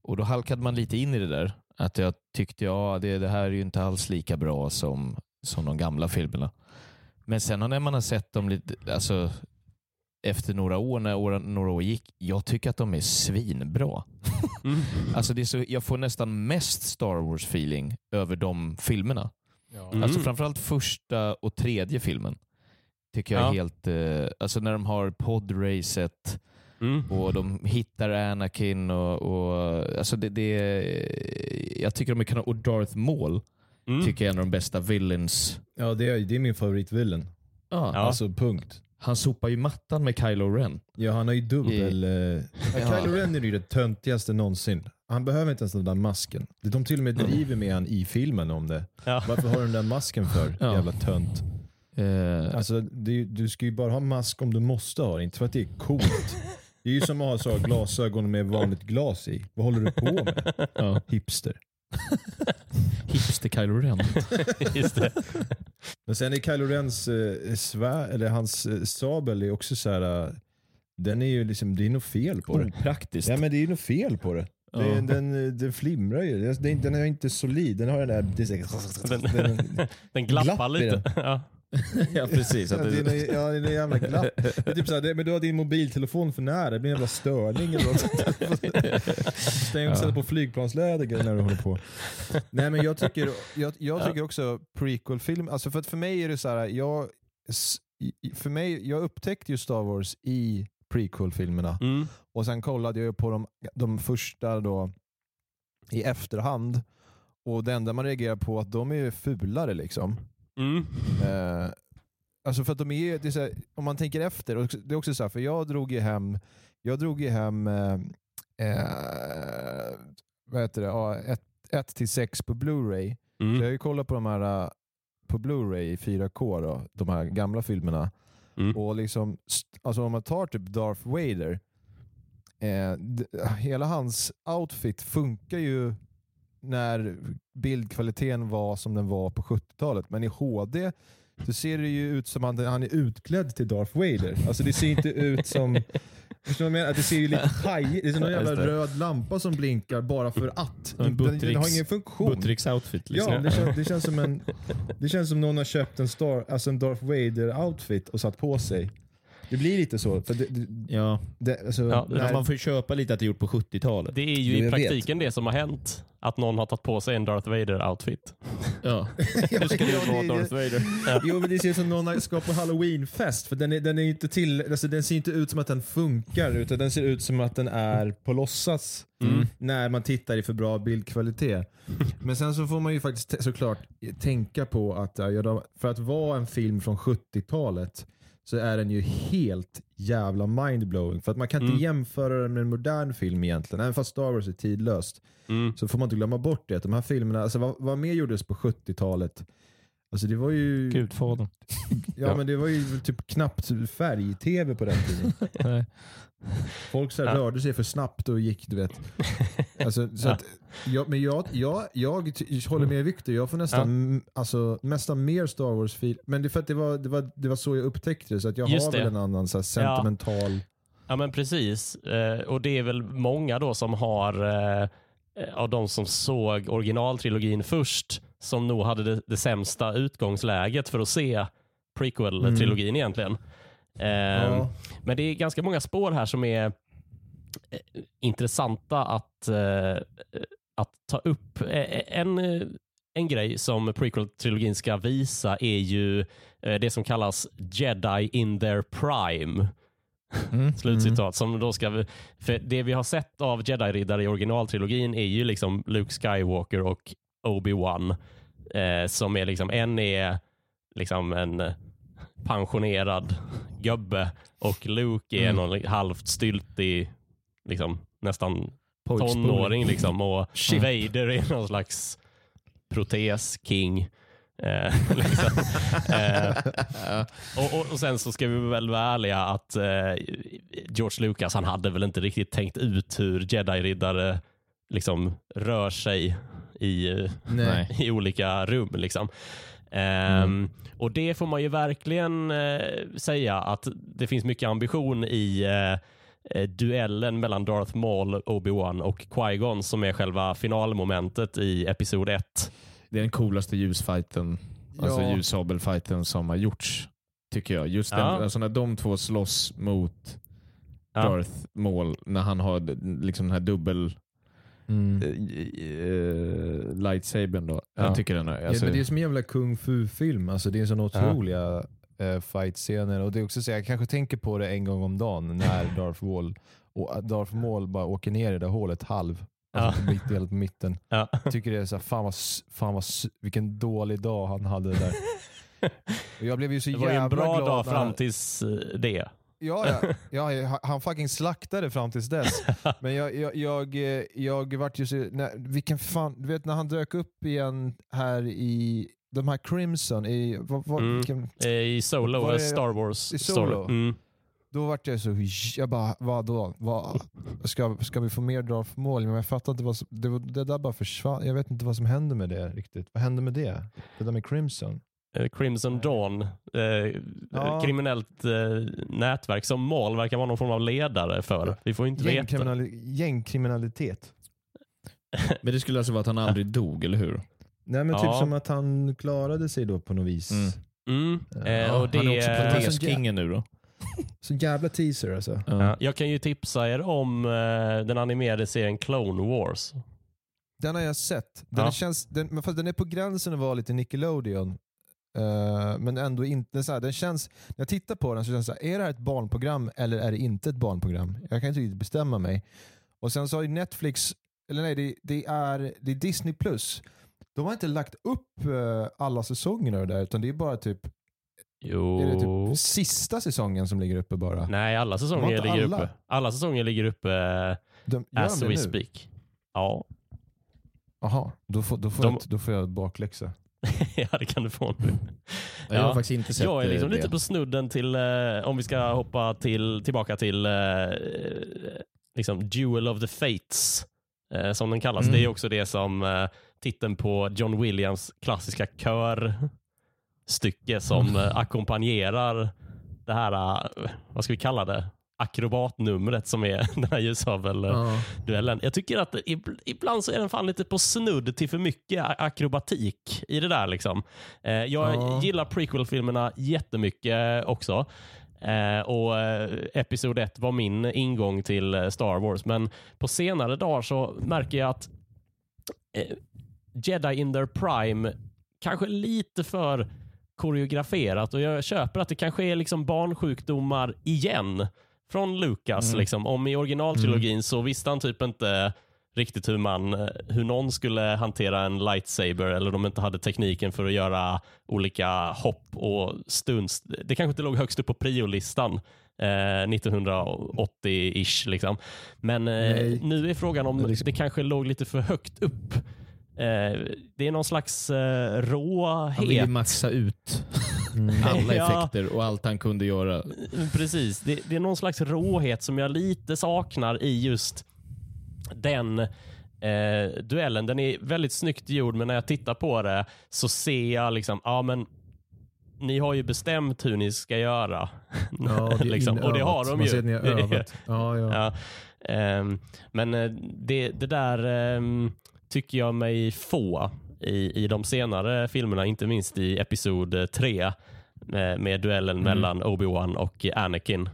Och då halkade man lite in i det där. Att jag tyckte, ja det, det här är ju inte alls lika bra som, som de gamla filmerna. Men sen när man har sett dem lite, alltså efter några år, när åren, några år gick, jag tycker att de är svinbra. Mm. Alltså det är så, jag får nästan mest Star Wars-feeling över de filmerna. Mm. Alltså framförallt första och tredje filmen. Tycker jag är Ja. helt... Eh, alltså när de har podracet Mm. Och de hittar Anakin och, och alltså det, det jag tycker de kan och Darth Maul Mm. tycker jag är en av de bästa villains. Ja, det är, det är min favoritvillen. Ja. Ja. Alltså punkt. Han sopar ju mattan med Kylo Ren. Ja, han har ju dubbel... Eh, Ja. Kylo Ren är ju det töntigaste någonsin. Han behöver inte ens den där masken. De till och med driver med han i filmen om det. Ja. Varför har du den där masken för? Ja. Jävla tönt. Eh, Alltså, det, du ska ju bara ha mask om du måste ha det, inte för att det är coolt. Det är ju som att ha så här glasögon med vanligt glas i. Vad håller du på med? ja. Hipster. Hipster Kylo Ren. Just det. Men sen är Kylo Rens eh, svär, eller hans eh, sabel är också så här. eh, den är ju liksom, det är något fel på det. Opraktiskt. Ja men det är ju något fel på det. Ja. det den, eh, den flimrar ju. Den, den, den är inte solid. Den har den där... Det är så- Den- den, Den glappar Glapp i lite. Ja. ja, precis. ja, Att det är det, en, ja, det är jävla glapp. Det är typ såhär, det, men du har din mobiltelefon för nära, det blir en jävla störning eller något. Stäng och sätta på flygplansläder när du håller på. Nej men jag tycker, jag, jag tycker också prequel-film, alltså för för mig är det så här, jag, för mig, jag upptäckte ju Star Wars i prequel-filmerna Mm. och sen kollade jag på de, de första då i efterhand och det enda man reagerar på är att de är fulare liksom. Mm. Eh, alltså för att de är, det är här, om man tänker efter, och det är också så här, för jag drog ju hem, jag drog ju hem eh, eh, vad heter det, ja, 1 till 6 på Blu-ray. Så jag har Mm. ju kollat på de här på Blu-ray i 4K, då, de här gamla filmerna. Mm. Och liksom, alltså om man tar typ Darth Vader, eh, hela hans outfit funkar ju när bildkvaliteten var som den var på 70-talet. Men i HD så ser det ju ut som att han, han är utklädd till Darth Vader. Alltså det ser inte ut som... Förstår du vad jag menar? Det ser ju lite hajigt Det är som en jävla röd lampa som blinkar bara för att. En Den, den, Buttricks- har ingen funktion. Buttricks outfit. Liksom. Ja, det känns, det, känns som en, det känns som någon har köpt en, Star, alltså en Darth Vader-outfit och satt på sig. Det blir lite så. För det, det, Ja. det, alltså, Ja, när- man får ju köpa lite att det är gjort på 70-talet. Det är ju Jo, i jag vet. praktiken det som har hänt. Att någon har tagit på sig en Darth Vader-outfit. Ja. Ja, ska du ja, vara Darth Vader. Jo men det ser ut som någon ska på halloweenfest. För den, är, den, är inte till, alltså, den ser inte ut som att den funkar utan den ser ut som att den är på låtsas. Mm. När man tittar i för bra bildkvalitet. Men sen så får man ju faktiskt såklart tänka på att ja, för att vara en film från 70-talet så är den ju helt jävla mindblowing. För att man kan inte Mm. jämföra den med en modern film egentligen. Även fast Star Wars är tidlöst. Mm. Så får man inte glömma bort det. Att de här filmerna, alltså vad, vad mer gjordes på 70-talet? Alltså det var ju... Gudfadern. Ja, Ja. men det var ju typ knappt färg-tv på den tiden. Nej. Folk så här Ja. rörde sig för snabbt och gick, du vet. Alltså, så Ja. att, jag, men jag, jag, jag håller med Victor, jag får nästan, m- alltså, nästan mer Star Wars-fil. Men det är för att det var, det, var, det var så jag upptäckte det, så att jag Just har väl det. en annan så här, sentimental... Ja men precis. Eh, och det är väl många då som har, eh, av de som såg originaltrilogin först, som nog hade det, det sämsta utgångsläget för att se prequel-trilogin egentligen. Eh, Ja. Men det är ganska många spår här som är eh, intressanta att, eh, att ta upp. Eh, En, eh, en grej som prequel-trilogin ska visa är ju eh, det som kallas Jedi in their prime. Mm. Slutcitat. Som då ska, för det vi har sett av Jedi-riddare i originaltrilogin är ju liksom Luke Skywalker och Obi-Wan. Eh, som är liksom, en är liksom en eh, pensionerad gubbe och Luke är Mm. någon halvt styltig, liksom, nästan tonåring. Liksom, och Shit. Vader är någon slags protes-king. Eh, liksom. eh, och, och, och sen så ska vi väl vara ärliga att eh, George Lucas han hade väl inte riktigt tänkt ut hur jedi-riddare liksom rör sig i, eh, i olika rum. Liksom. Ehm, Och det får man ju verkligen eh, säga att det finns mycket ambition i eh, eh, duellen mellan Darth Maul, Obi-Wan och Qui-Gon som är själva finalmomentet i Episod 1. Det är den coolaste ljusfighten, alltså Ja. ljussabelfighten som har gjorts. Tycker jag. Just den, Ja. alltså när de två slåss mot Ja. Darth Maul, när han har liksom den här dubbel Mm. eh, eh, lightsabern då. Ja. Jag tycker den är... Alltså, ja, men det är som en jävla kung fu-film. Alltså, det är en sån otroliga eh, fight-scener. Och det är också så, jag kanske tänker på det en gång om dagen när Darth Maul, och Darth Maul bara åker ner i det där hålet halv. Alltså Ja. på mitt, delat på mitten. Ja. Jag tycker det är så här, fan, vad, fan vad, vilken dålig dag han hade där. Och jag blev ju så Det var ju jävla en bra glad dag när- fram tills eh, det. Ja, ja. ja, han fucking slaktade fram tills dess. Men jag, jag, jag, jag vart ju så... När, vilken fan, du vet när han dök upp igen här i de här Crimson, i, vad, vad, Mm. vilken, Eh, I Solo, Var Star Wars i. Solo? Mm. då vart jag så... Jag bara, vadå? Vad, ska, ska vi få mer Darth Maul? Men jag fattar inte vad som... Det, var- det där bara försvann. Jag vet inte vad som hände med det riktigt. Vad hände med det? Det där med Crimson? Eh, Crimson Dawn, eh, Ja. kriminellt eh, nätverk som Maul verkar vara någon form av ledare för. Vi får inte veta. Gängkriminali- gängkriminalitet. Men det skulle alltså vara att han aldrig dog, eller hur? Nej men Ja. typ som att han klarade sig då på något vis. Mm. Mm. Eh, och det, han är också proteskingen nu då. Så jävla teaser alltså. ja, jag kan ju tipsa er om eh, den animerade serien Clone Wars. Den har jag sett. Den, Ja. känns, den, men fast den är på gränsen att vara lite Nickelodeon. Eh, men ändå inte så här, den känns, när jag tittar på den så känns det så här, är det här ett barnprogram eller är det inte ett barnprogram? Jag kan inte riktigt bestämma mig. Och sen så har ju Netflix, eller nej det, det, är, det är Disney Plus. De har inte lagt upp eh, alla säsongerna där utan det är bara typ, Jo. är det typ sista säsongen som ligger uppe bara. Nej, alla säsonger ligger alla. uppe. Alla säsonger ligger uppe eh, De, as we nu? speak. Ja. Jaha, då får, då, får De- jag, då får jag bakläxa. ja, det kan du få nu. Jag har Ja. faktiskt inte sett Jag är liksom eh, lite det. på snudden till, eh, om vi ska hoppa till, tillbaka till eh, liksom Duel of the Fates, eh, som den kallas. Mm. Det är också det som eh, titeln på John Williams klassiska körstycke som eh, ackompanjerar det här, eh, vad ska vi kalla det, akrobatnumret som är den här ljushavel-duellen. Ja. Jag tycker att ib- ibland så är den fan lite på snudd till för mycket akrobatik i det där. Liksom. Eh, jag Ja. gillar prequel-filmerna jättemycket också. Eh, och eh, Episod 1 var min ingång till eh, Star Wars. Men på senare dagar så märker jag att Jedi in their prime kanske lite för koreograferat och jag köper att det kanske är liksom barnsjukdomar igen från Lucas. Mm. Liksom. Om i originaltrilogin så visste han typ inte riktigt hur, man, hur någon skulle hantera en lightsaber eller de inte hade tekniken för att göra olika hopp och stunts. Det kanske inte låg högst upp på priolistan eh, 1980-ish. Liksom. Men eh, nu är frågan om Det liksom- det kanske låg lite för högt upp. Eh, det är någon slags eh, Han vill råhet. maxa ut Mm. alla effekter och allt han kunde göra. Precis, det, det är någon slags råhet som jag lite saknar i just den eh, duellen. Den är väldigt snyggt gjord, men när jag tittar på det så ser jag liksom, ja men ni har ju bestämt hur ni ska göra. Ja, det liksom. Och det har de Man ju. ser att ni har Det är- övat. Ja, ja. Ja. Ehm, men eh, det, det där ehm, tycker jag mig få i, i de senare filmerna, inte minst i Episod 3 med, med duellen Mm. mellan Obi-Wan och Anakin.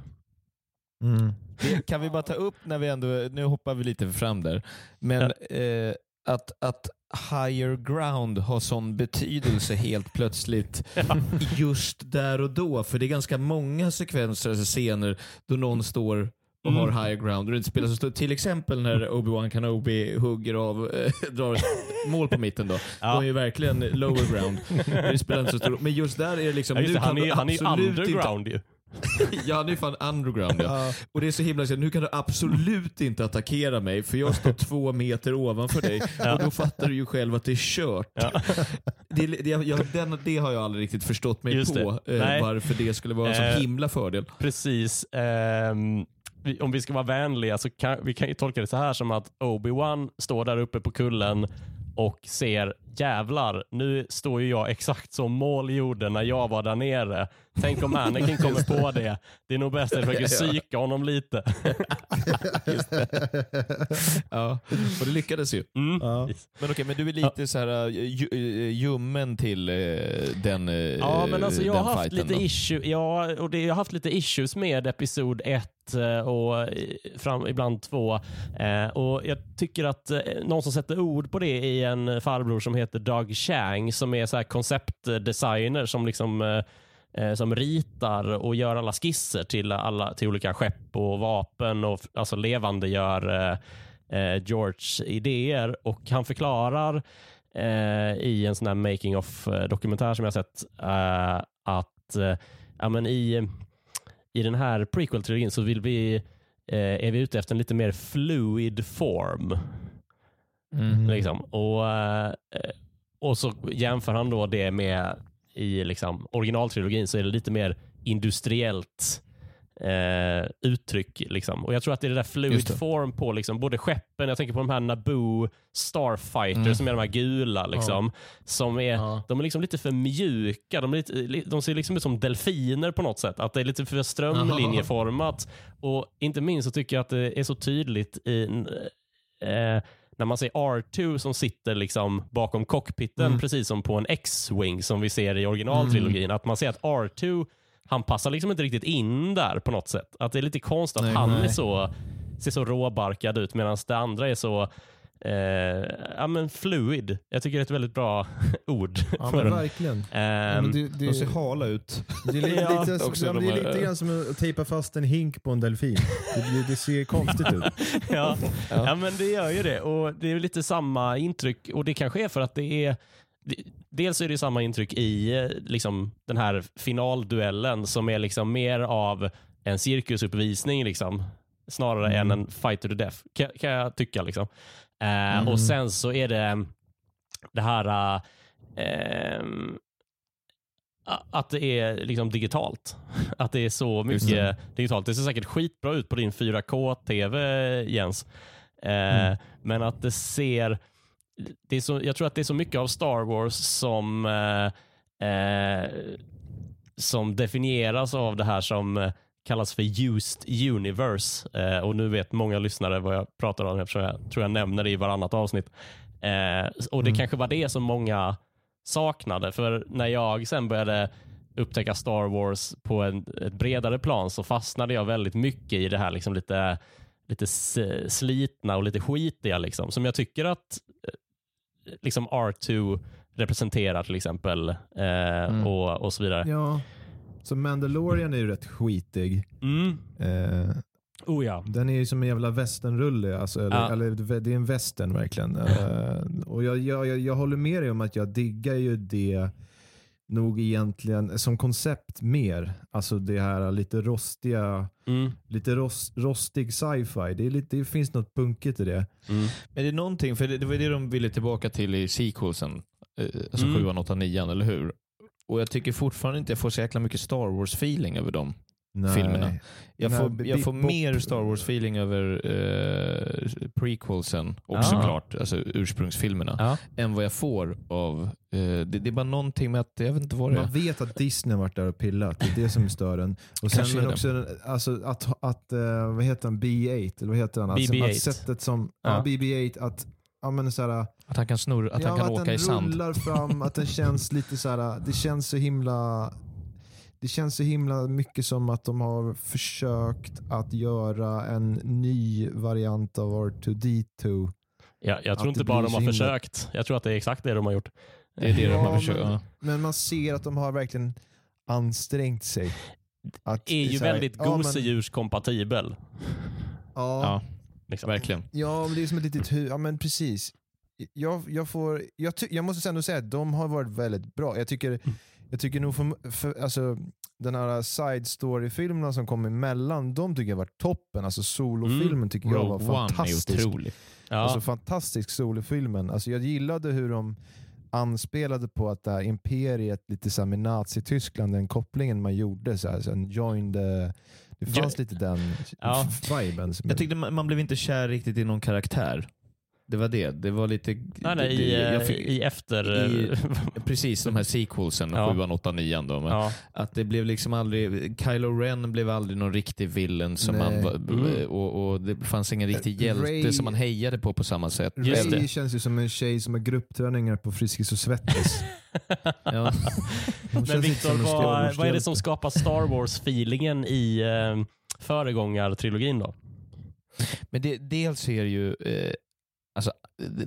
Mm. Det kan vi bara ta upp när vi ändå, nu hoppar vi lite fram där, men eh, att, att higher ground har sån betydelse helt plötsligt just där och då. För det är ganska många sekvenser, alltså scener, då någon står och Mm. har higher ground och det inte spelar så stor Till exempel när Obi-Wan Kenobi hugger av, eh, drar mål på mitten då. Ja. De är ju verkligen lower ground. det spelar inte så stor Men just där är det liksom, Ja, det, han, kan är, du han är ju absolut inte underground ju. Ja, han är fan underground. Ja. Ja. Och det är så himla så nu kan du absolut inte attackera mig för jag står två meter ovanför dig och då fattar du ju själv att det är kört. Ja. Det, det, jag, den, det har jag aldrig riktigt förstått mig Just på, det. eh, Nej. varför det skulle vara en Eh. sån himla fördel. Precis. Vi, om vi ska vara vänliga så kan vi kan ju tolka det så här som att Obi-Wan står där uppe på kullen och ser jävlar, nu står ju jag exakt som Maul gjorde när jag var där nere. Tänk om Anakin kommer på det. Det är nog bäst att jag försöker psyka honom lite. Ja, och det lyckades ju. Mm. Ja. Men okej, men du är lite så här ju, uh, ljummen till uh, den Ja, men alltså jag har haft lite då. issue, ja, och det, jag har haft lite issues med episod 1 och eh, fram, ibland 2. Eh, och jag tycker att eh, någon som sätter ord på det är en farbror som heter Doug Chang som är så här konceptdesigner som liksom eh, eh, som ritar och gör alla skisser till, alla, till olika skepp och vapen och alltså levande gör eh, eh George idéer och han förklarar eh, i en sån här making of dokumentär som jag sett eh, att eh, ja, men i, i den här prequel-trilogin så vill vi, eh, är vi ute efter en lite mer fluid form. Mm. Liksom. Och, eh, och så jämför han då det med i liksom, originaltrilogin så är det lite mer industriellt eh, uttryck. Liksom. Och Jag tror att det är det där fluid det. form på liksom, både skeppen, jag tänker på de här Naboo Starfighter Mm. som är de här gula. Liksom, som är, Ja. De är liksom lite för mjuka. De, lite, li- de ser liksom ut som delfiner på något sätt. Att det är lite för strömlinjeformat. Och inte minst så tycker jag att det är så tydligt i eh, när man ser R2 som sitter liksom bakom cockpiten, Mm. precis som på en X-Wing som vi ser i originaltrilogin. Att man ser att R2, han passar liksom inte riktigt in där på något sätt. Att det är lite konstigt att Nej, han nej. är så, ser så råbarkad ut medan det andra är så eh, ja, men fluid. Jag tycker det är ett väldigt bra ord. Ja, för men en- verkligen. Ja, Ehm, men det, det, De ser hala ut. det är lite, Ja, lite, också ja, men de det är lite grann som att tejpa fast en hink på en delfin. Det, det, det ser konstigt ut. ja. ja, men det gör ju det. Och Det är lite samma intryck. Och Det kanske är för att det är Dels är det samma intryck i eh, liksom, den här finalduellen som är liksom mer av en cirkusuppvisning liksom, snarare Mm. än en fight to the death, kan, kan jag tycka. Liksom. Eh, Mm. Och Sen så är det det här eh, ehm, att det är liksom digitalt. Att det är så mycket digitalt. Det ser säkert skitbra ut på din 4K-TV, Jens. Eh, Mm. Men att det ser... Det är så, jag tror att det är så mycket av Star Wars som, eh, eh, som definieras av det här som kallas för used universe. Eh, och nu vet många lyssnare vad jag pratar om eftersom jag tror jag nämner det i varannat avsnitt. Eh, och Det Mm. kanske var det som många saknade. För när jag sen började upptäcka Star Wars på en, ett bredare plan så fastnade jag väldigt mycket i det här liksom lite, lite slitna och lite skitiga. Liksom, som jag tycker att eh, liksom R2 representerar till exempel. Eh, Mm. och, och så vidare. Ja. Så Mandalorian är ju rätt skitig. Mm. Eh, Oh ja. den är ju som en jävla westernrulle. Alltså, eller, Ja. eller, det är en western verkligen. Eh, och jag, jag, jag, jag håller med dig om att jag diggar ju det nog egentligen som koncept mer. Alltså det här lite rostiga, Mm. lite rost, rostig sci-fi. Det, är lite, det finns något punkigt i det. Mm. Men det är någonting, för det, det var det de ville tillbaka till i sequelsen. Eh, Alltså Mm. 7, 8, 9, eller hur? Och jag tycker fortfarande inte jag får så jäkla mycket Star Wars-feeling över dem. Nej. Filmerna. Jag här får, jag får mer Star Wars-feeling över eh, prequelsen och Ja. såklart alltså, ursprungsfilmerna Ja. än vad jag får av... Eh, det, det är bara någonting med att, jag vet inte vad det Man är. vet att Disney har varit där och pillat. Det är det som stör en. Och sen men också alltså, att, att eh, vad heter han, B8, eller vad heter han? Alltså, BB-8. att sättet som. Ja. BB-8, att, ja, men så här, Att han kan, snurra, att ja, han kan att åka den i sand. rullar fram, att den känns lite så här, det känns så himla det känns så himla mycket som att de har försökt att göra en ny variant av R2D2. Ja, jag tror inte bara de har himla- försökt. Jag tror att det är exakt det de har gjort. Det är det de Ja, har försökt. men-. Men man ser att de har verkligen ansträngt sig. Att, är ju här, väldigt ja, gosedjurskompatibel. Ja, Ja, Liksom. verkligen. Ja, men det är som ett litet hus. Ja, men precis. Jag, jag, får, jag, ty, jag måste ändå säga att de har varit väldigt bra. Jag tycker, jag tycker nog för, för, alltså, den här side story-filmerna som kom emellan, de tycker jag varit toppen. Alltså solofilmen tycker jag var One fantastisk. otrolig. Ja. Alltså fantastisk solofilmen. Alltså, jag gillade hur de anspelade på att det här imperiet, lite så med Nazityskland, den kopplingen man gjorde. Så här, så en joined, eh, det fanns lite den Ja. viben. Jag tyckte man, man blev inte kär riktigt i någon karaktär. Det var det. Det var lite... nej, nej, det, i, jag eh, fick- i efter... i- Precis, de här sequelsen, Ja. 7, 8, 9 då. Men ja. Att det blev liksom aldrig... Kylo Ren blev aldrig någon riktig villain som Nej. man, Mm. och, och det fanns ingen riktig hjälte Ray- som man hejade på på samma sätt. Just Ray det. känns ju som en tjej som har gruppträningar på Friskis och Svettis. Ja. Men Viktor, vad, vad är det som skapar Star Wars-feelingen i eh, föregångartrilogin då? Men det, dels är det ju... Eh,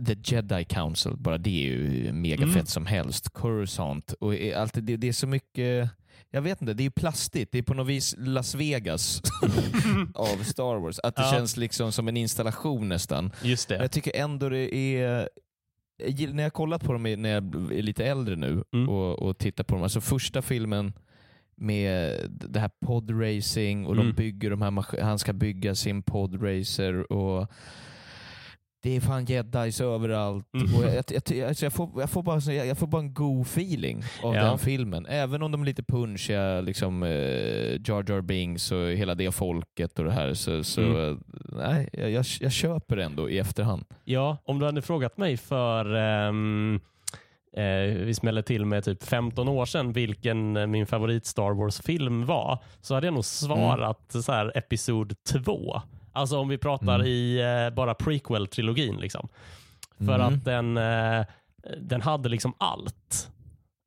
The Jedi Council, bara det är ju mega Mm. fett som helst. Coruscant. Och allt, det, det är så mycket... jag vet inte, det är ju plastigt. Det är på något vis Las Vegas av Star Wars. Att det Ja. känns liksom som en installation nästan. Just det. Jag tycker ändå det är... När jag kollat på dem när jag är lite äldre nu Mm. och, och tittar på dem. Alltså första filmen med det här podracing och Mm. de bygger de här han ska bygga sin podracer och det är fan jedis överallt. Mm. Och jag, jag, jag, alltså jag, får, jag, får bara, så- jag, jag får bara en god feeling av Ja. den filmen. Även om de är lite punchiga, liksom, eh, Jar Jar Binks och hela det folket och det här. Så, så Mm. eh, nej, jag, jag, köper ändå i efterhand. Ja, om du hade frågat mig för ehm, eh, vi smäller till med typ 15 år sedan vilken eh, min favorit Star Wars-film var så hade jag nog svarat så här, episod 2. Alltså om vi pratar Mm. i eh, bara prequel-trilogin. Liksom. För Mm. att den, eh, den hade liksom allt.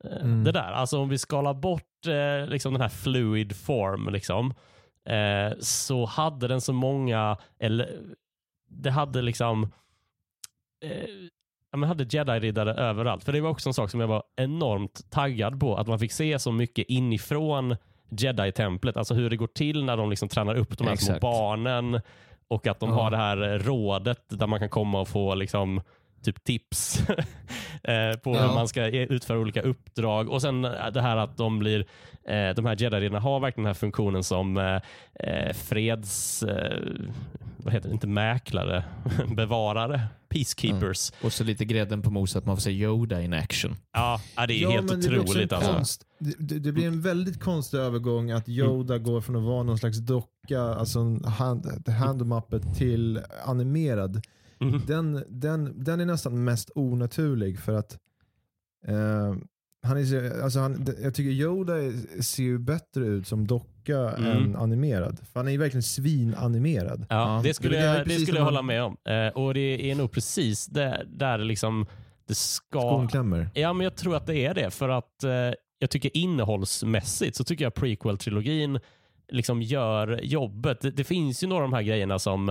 Eh, Mm. Det där. Alltså om vi skalar bort eh, liksom den här fluid form liksom, eh, så hade den så många, eller det hade liksom eh, men hade jedi-riddare överallt. För det var också en sak som jag var enormt taggad på. Att man fick se så mycket inifrån jedi-templet. Alltså hur det går till när de liksom tränar upp de här små barnen. Och att de Ja. har det här eh, rådet där man kan komma och få liksom typ tips eh, på hur Ja. man ska e- utföra olika uppdrag. Och sen eh, det här att de blir, de här jedi har verkligen den här funktionen som freds, vad heter det, inte mäklare, bevarare, peacekeepers. Och så lite grädden på moset att man får se Yoda in action. Ja, ja, det är Ja, helt det otroligt alltså. konst. Det, det, det blir en väldigt konstig övergång att Yoda går från att vara någon slags docka, alltså en hand, hand till animerad. Mhm. Den, den, den är nästan mest onaturlig för att eh, han är, så- alltså han, jag tycker Yoda ser ju bättre ut som docka Mm. än animerad. För han är ju verkligen svinanimerad. Ja, det skulle, Det jag, det skulle jag hålla med om. Eh, och det är nog precis där, där liksom det ska... Skon klämmer. Ja, men jag tror att det är det. För att eh, jag tycker innehållsmässigt så tycker jag prequel-trilogin liksom gör jobbet. Det, det finns ju några av de här grejerna som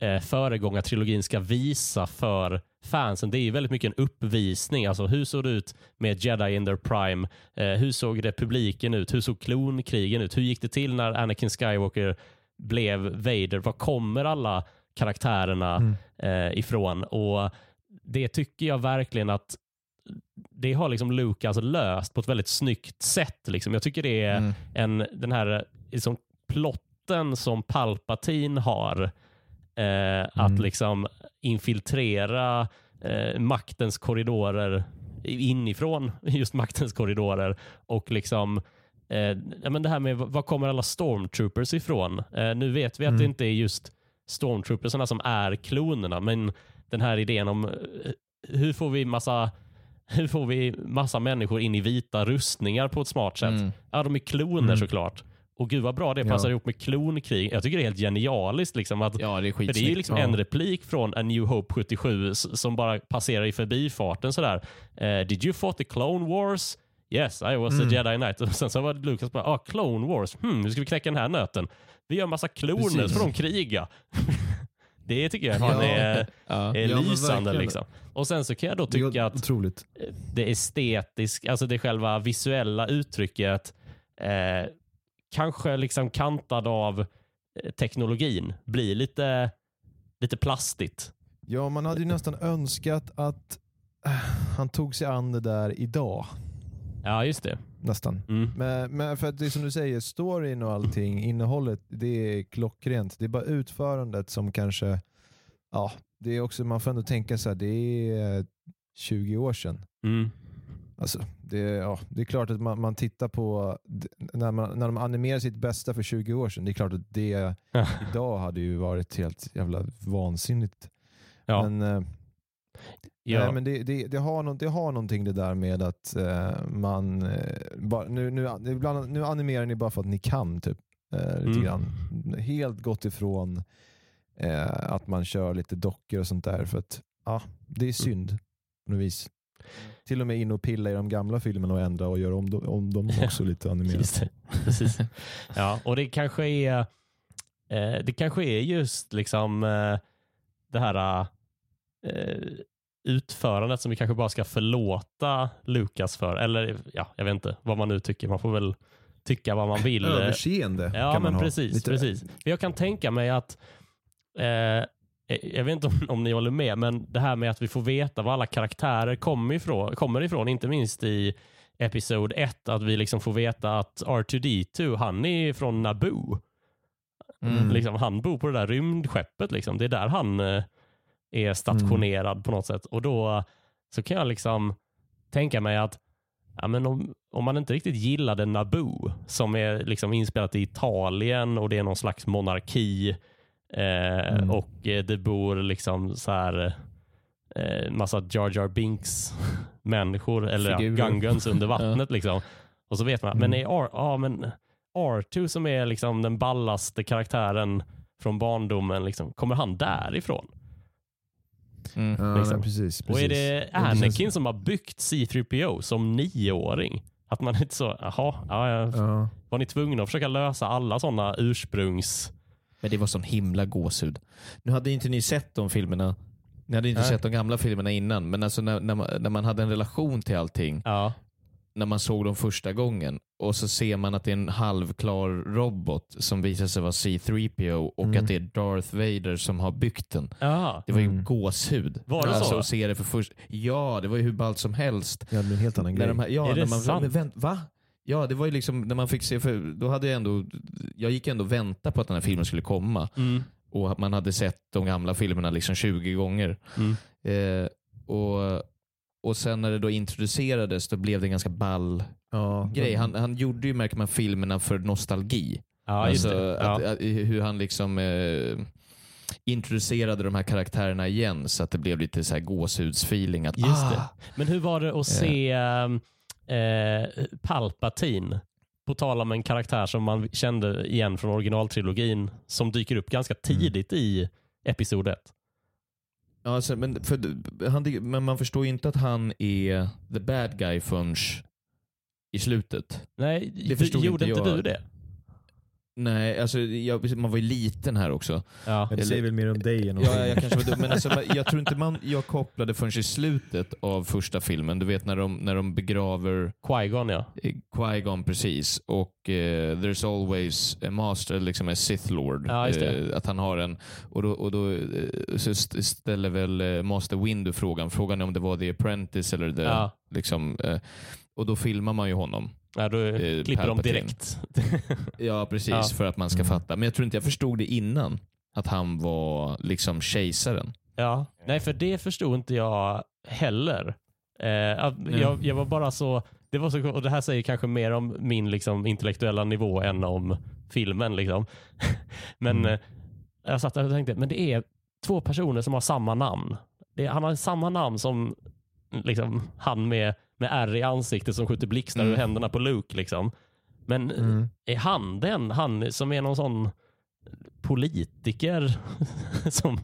eh, föregångartrilogin ska visa för fansen. Det är ju väldigt mycket en uppvisning. Alltså hur såg det ut med Jedi in their prime? Eh, hur såg republiken ut? Hur såg klonkrigen ut? Hur gick det till när Anakin Skywalker blev Vader? Var kommer alla karaktärerna Mm. eh, ifrån? Och det tycker jag verkligen att det har liksom Lucas löst på ett väldigt snyggt sätt. Liksom. Jag tycker det är Mm. en, den här liksom, plotten som Palpatine har eh, att Mm. liksom infiltrera eh, maktens korridorer inifrån just maktens korridorer och liksom eh, ja, men det här med var kommer alla stormtroopers ifrån? Eh, nu vet vi att Mm. det inte är just stormtroopersarna som är klonerna, men den här idén om eh, hur får vi massa hur får vi massa människor in i vita rustningar på ett smart sätt? Mm. Ja, de är kloner Mm. såklart. Och gud vad bra det passar Ja. ihop med klonkrig. Jag tycker det är helt genialiskt. Liksom, att, Ja, det är för det är ju liksom Ja. en replik från A New Hope 77 s- som bara passerar i förbifarten sådär. Eh, Did you fought the Clone Wars? Yes, I was Mm. a Jedi Knight. Och sen så var det Lucas bara, ah, Clone Wars. Hmm, nu ska vi knäcka den här nöten. Vi gör massa kloner Precis. så får de kriga. det tycker jag Ja. är, Ja. är Ja, lysande. Liksom. Och sen så kan jag då Det tycka att otroligt. det estetiska, alltså det själva visuella uttrycket eh, kanske liksom kantad av eh, teknologin blir lite, lite plastigt. Ja, man hade ju nästan önskat att eh, han tog sig an det där idag. Ja, just det. Nästan. Mm. Men, men för att det är som du säger, storyn och allting, innehållet, det är klockrent. Det är bara utförandet som kanske, ja, det är också, man får ändå tänka så här, det är eh, 20 år sedan. Mm. Alltså, det, ja, det är klart att man, man tittar på, när, man, när de animerar sitt bästa för 20 år sedan, det är klart att det idag hade ju varit helt jävla vansinnigt. Ja. Men, eh, ja. Nej, men det, det, det, har något, det har någonting det där med att eh, man... Eh, bara, nu, nu, ibland, nu animerar ni bara för att ni kan, typ. Eh, lite Mm. grann. Helt gått ifrån eh, att man kör lite dockor och sånt där. För att ja, Det är synd på något vis. Till och med in och pilla i de gamla filmerna och ändra och göra om, om dem också lite animerat. Precis. Ja, och det kanske är eh, det kanske är just liksom eh, det här eh, utförandet som vi kanske bara ska förlåta Lukas för. Eller ja, jag vet inte vad man nu tycker. Man får väl tycka vad man vill. Överseende Ja, kan man men ha. precis. Lite- precis. För jag kan tänka mig att, eh, jag vet inte om, om ni håller med, men det här med att vi får veta var alla karaktärer kommer ifrån, kommer ifrån inte minst i Episod 1, att vi liksom får veta att R2D2, han är från Naboo. Mm. Liksom, han bor på det där rymdskeppet. Liksom. Det är där han eh, är stationerad Mm. på något sätt. Och då så kan jag liksom tänka mig att ja, men om, om man inte riktigt gillade Naboo, som är liksom inspelat i Italien och det är någon slags monarki eh, Mm. och eh, det bor liksom så här eh, massa Jar Jar Binks människor eller ja, Figurer. Gungans under vattnet. liksom. Och så vet man, men, är R, ja, men R2 som är liksom den ballaste karaktären från barndomen, liksom, kommer han därifrån? Mm. Ja, liksom. nej, precis, Och är precis. det Ja, det Anakin känns- som har byggt C3PO som nioåring? Att man inte så, jaha, ja, ja, Ja. var ni tvungna att försöka lösa alla sådana ursprungs... Men det var sån himla gåshud. Nu hade inte ni sett de filmerna. Ni hade inte Nej. sett de gamla filmerna innan, men alltså när, när, man, när man hade en relation till allting, Ja, när man såg dem första gången och så ser man att det är en halvklar robot som visar sig vara C3PO och Mm. att det är Darth Vader som har byggt den. ja. Det var ju Mm. gåshud. Var det alltså, så? Att se det för först. Ja, det var ju hur ballt som helst. Ja, det blir en helt annan grej. här, ja, Är det man, sant? Men vänt, va? Ja, det var ju liksom när man fick se, för då hade jag ändå, jag gick ändå och väntade på att den här filmen skulle komma. Mm. Och att man hade sett de gamla filmerna liksom 20 gånger. Mm. Eh, och, och sen när det då introducerades då blev det en ganska ball ja, grej. Han, han gjorde ju, märker man, filmerna för nostalgi. Ja, alltså. Ja. att, att, hur han liksom eh, introducerade de här karaktärerna igen så att det blev lite så här gåshudsfeeling. Att, Just ah. Men hur var det att se ehm, eh, Palpatine? På tal om en karaktär som man kände igen från originaltrilogin som dyker upp ganska tidigt i Episod 1. Ja, alltså, men, för, han, men man förstår ju inte att han är the bad guy förrän i slutet. Nej, Det du, förstod gjorde inte inte jag. du det? Nej, alltså, jag, man var ju liten här också. Ja. Men det säger väl mer om dig än om Ja, jag kanske var dum, men alltså, jag tror inte man, jag kopplade förrän i slutet av första filmen. Du vet när de, när de begraver Qui-Gon ja. eh, Qui-Gon precis och eh, there's always a master, liksom en Sith Lord. Ja. Eh, att han har en, och då, och då st- ställer väl Master Windu frågan. Frågan är om det var The Apprentice eller the, Ja. liksom, och då filmar man ju honom. Ja då Eh, klipper de direkt. Ja, precis. Ja. För att man ska Mm. fatta. Men jag tror inte jag förstod det innan. Att han var liksom kejsaren. Ja, nej för det förstod inte jag heller. Eh, jag, jag var bara så, det var så, och det här säger kanske mer om min liksom, intellektuella nivå än om filmen. Liksom. Men Mm. eh, jag satt där och tänkte, men det är två personer som har samma namn. Det han har samma namn som liksom, han med, med ärr i ansiktet som skjuter blixtar Mm. ur händerna på Luke. Liksom. Men Mm. är han den, han som är någon sån politiker som,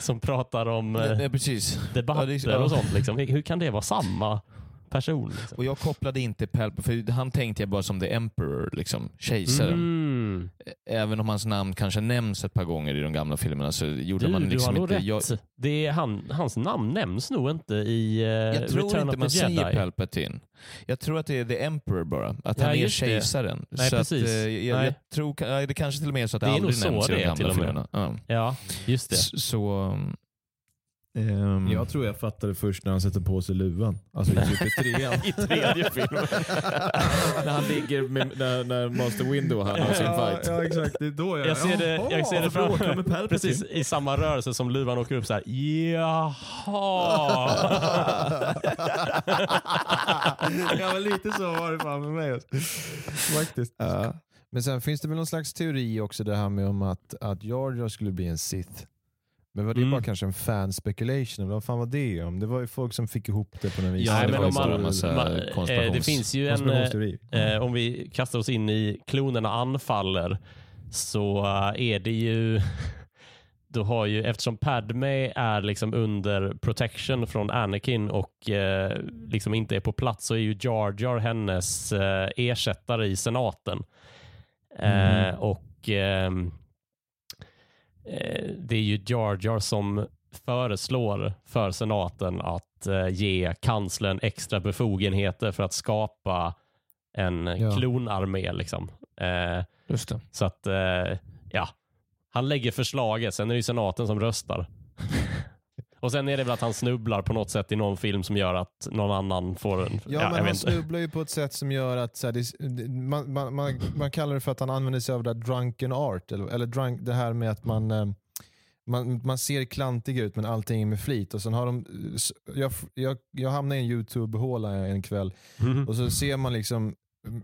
som pratar om eh, Nej, precis. debatter Ja, är- ja. och sånt. Liksom. Hur kan det vara samma person? Liksom? Och jag kopplade inte Palpatine, för han tänkte jag bara som the emperor, liksom, kejsaren. Mm. Även om hans namn kanske nämns ett par gånger i de gamla filmerna så gjorde Du, man du liksom har nog inte... rätt. Jag, Det är han, hans namn nämns nog inte i uh, jag tror Return inte man Jedi. säger Palpatine. Jag tror att det är the emperor bara. Att Ja, han är just det. kejsaren. Nej, så precis. Att, eh, jag, Nej. jag tror, det kanske till och med är så att det, Det aldrig nämns i de gamla filmerna. Ja. Ja, just det. Så... ehm, Jag tror jag fattade först när han sätter på sig luvan. Alltså i typ i trean. I tredje filmen. när han ligger med, när, när Master Window han har sin fight. Ja, exakt. Det är då jag... Jag ser det, jag ser det fram, precis i samma rörelse som luvan åker upp så här. Jaha. ja, men lite så var det fan med mig. Faktiskt. Men sen finns det väl någon slags teori också det här med om att, att Jar Jar skulle bli en Sith. Men var det Mm. bara kanske en fan speculation? Vad fan var det om? Det var ju folk som fick ihop det på något vis. Ja, det men om man, massa man, eh, det finns ju en, eh, eh, om vi kastar oss in i klonerna anfaller så eh, är det ju då har ju, eftersom Padme är liksom under protection från Anakin och eh, liksom inte är på plats så är ju Jar Jar hennes eh, ersättare i senaten. Mm. och ehm, eh, det är ju Jar Jar som föreslår för senaten att eh, ge kanslern extra befogenheter för att skapa en Ja. klonarmé. Liksom. Eh, så att, eh, ja. Han lägger förslaget, sen är det ju senaten som röstar. Och sen är det väl att han snubblar på något sätt i någon film som gör att någon annan får en... Ja, jag men han snubblar ju på ett sätt som gör att så här, det, man, man, man, man kallar det för att han använder sig av det där drunken art. Eller, eller drunk, det här med att man, eh, man, man ser klantig ut men allting är med flit. Och sen har de, jag, jag, jag hamnade i en YouTube-håla en kväll Mhm. och så ser man liksom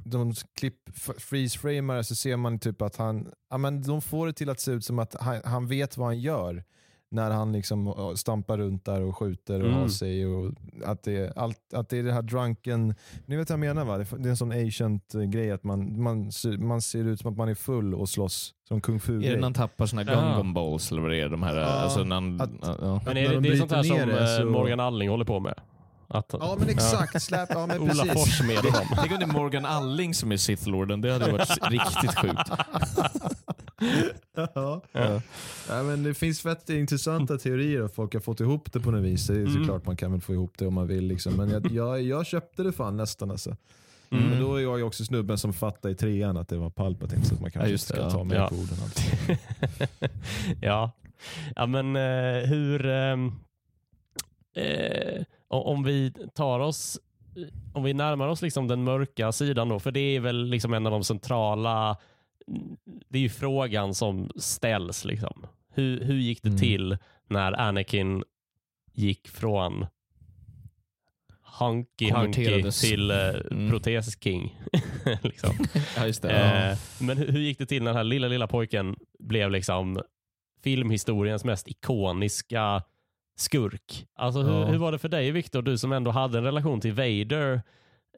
de klipp, freeze-framar så ser man typ att han, ja, men de får det till att se ut som att han, han vet vad han gör när han liksom stampar runt där och skjuter och Mm. har sig. Och att, det, allt, att det är det här drunken, ni vet vad jag menar va? Det är- en sån ancient eh, grej att man, man, ser- man ser ut som att man är full och slåss som kung fu Är det när han tappar såna Ja. Gungan balls eller vad det är? De här, Ja, alltså när han, att- ja. Men är det, de det är sånt här som det eh, så- Morgan Alling håller på med? Att, Ja men exakt, släpp, ja men Ola precis. Forssmed och dem. Tänk om det är Morgan Alling som är Sith Lorden. Det hade varit riktigt sjukt. Ja. Ja. Ja, men det finns fett intressanta teorier och folk har fått ihop det på något vis. Det är Mm. såklart man kan väl få ihop det om man vill. Liksom. Men jag, jag, jag köpte det fan nästan alltså. Mm. Men då är jag ju också snubben som fattade i trean att det var Palpatine så att man kanske Ja, det, ska ja. ta med Ja. på orden. Alltså. ja. ja, men eh, hur... ehm, eh, om vi tar oss... Om vi närmar oss liksom den mörka sidan då, för det är väl liksom en av de centrala... Det är ju frågan som ställs. Liksom. Hur, hur gick det Mm. till när Anakin gick från Hunky Hunky till eh, Mm. Protes King? liksom. Ja, det. Ja. Eh, men hur, hur gick det till när den här lilla, lilla pojken blev liksom filmhistoriens mest ikoniska skurk? Alltså hur, Ja. hur var det för dig Viktor, du som ändå hade en relation till Vader?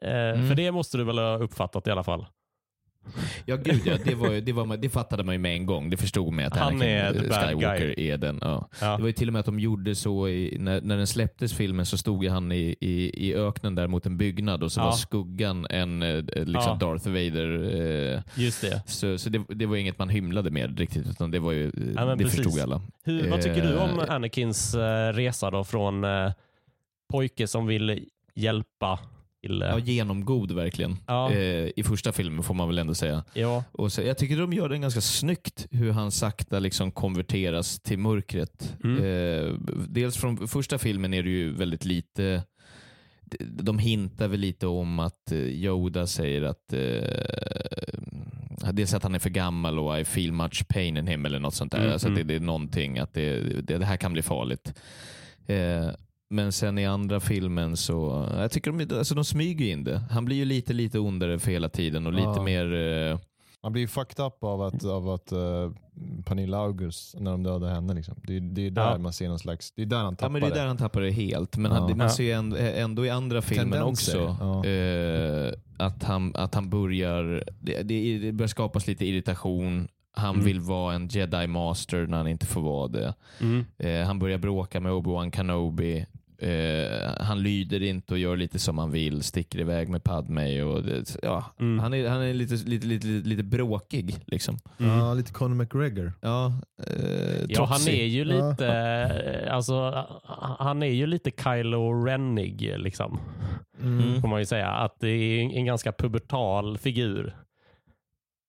Eh, Mm. För det måste du väl ha uppfattat i alla fall? Ja, gud ja. Det, var, ju- det, var, det fattade man ju med en gång. Det förstod man att Han Anakin är the bad Skywalker guy. är den. Ja. Ja. Det var ju till och med att de gjorde så, i, när, när den släpptes filmen så stod ju han i, i, i öknen där mot en byggnad och så Ja. var skuggan en eh, liksom. Darth Vader. Eh, Just det. så så det, det var inget man hymlade med riktigt, utan det var ju, det precis. förstod alla. Hur, vad tycker du om Eh, Anakins eh, resa då från eh, pojke som vill hjälpa till... eh, Ja, genomgod verkligen. Ja. Eh, I första filmen får man väl ändå säga. ja. Och så, jag tycker de gör det ganska snyggt hur han sakta liksom konverteras till mörkret. Mm. Eh, dels från första filmen är det ju väldigt lite de hintar väl lite om att eh, Yoda säger att eh, dels att han är för gammal och I feel much pain in him eller något sånt där. Mm, alltså att det, mm. det är någonting, att det, det, det här kan bli farligt. Eh, men sen i andra filmen så, jag tycker de, alltså de smyger in det. Han blir ju lite, lite ondare för hela tiden och lite Ja. mer eh, Man blir ju fucked up av att, av att uh, Pernilla August, när de dödar henne. Liksom. Det, är, det är där Ja. man ser någon slags, det är där han tappar Ja, men det är där han tappar det helt. Men Ja. han, man ser ju ändå, ändå i andra filmen Tendenser, också ja. eh, att, han, att han börjar, det, det, det börjar skapas lite irritation. Han Mm. vill vara en jedi master när han inte får vara det. Mm. Eh, han börjar bråka med Obi-Wan Kenobi. Eh, han lyder inte och gör lite som han vill, sticker iväg med Padme. Och det, ja, Mm. Han är, han är lite, lite, lite, lite, bråkig. Liksom. Mm. Ja, lite Conor McGregor. Ja, eh, Ja, han är ju Ja. lite, eh, alltså, han är ju lite Kylo Rennig liksom. Mm. Får man ju säga. Att det är en ganska pubertal figur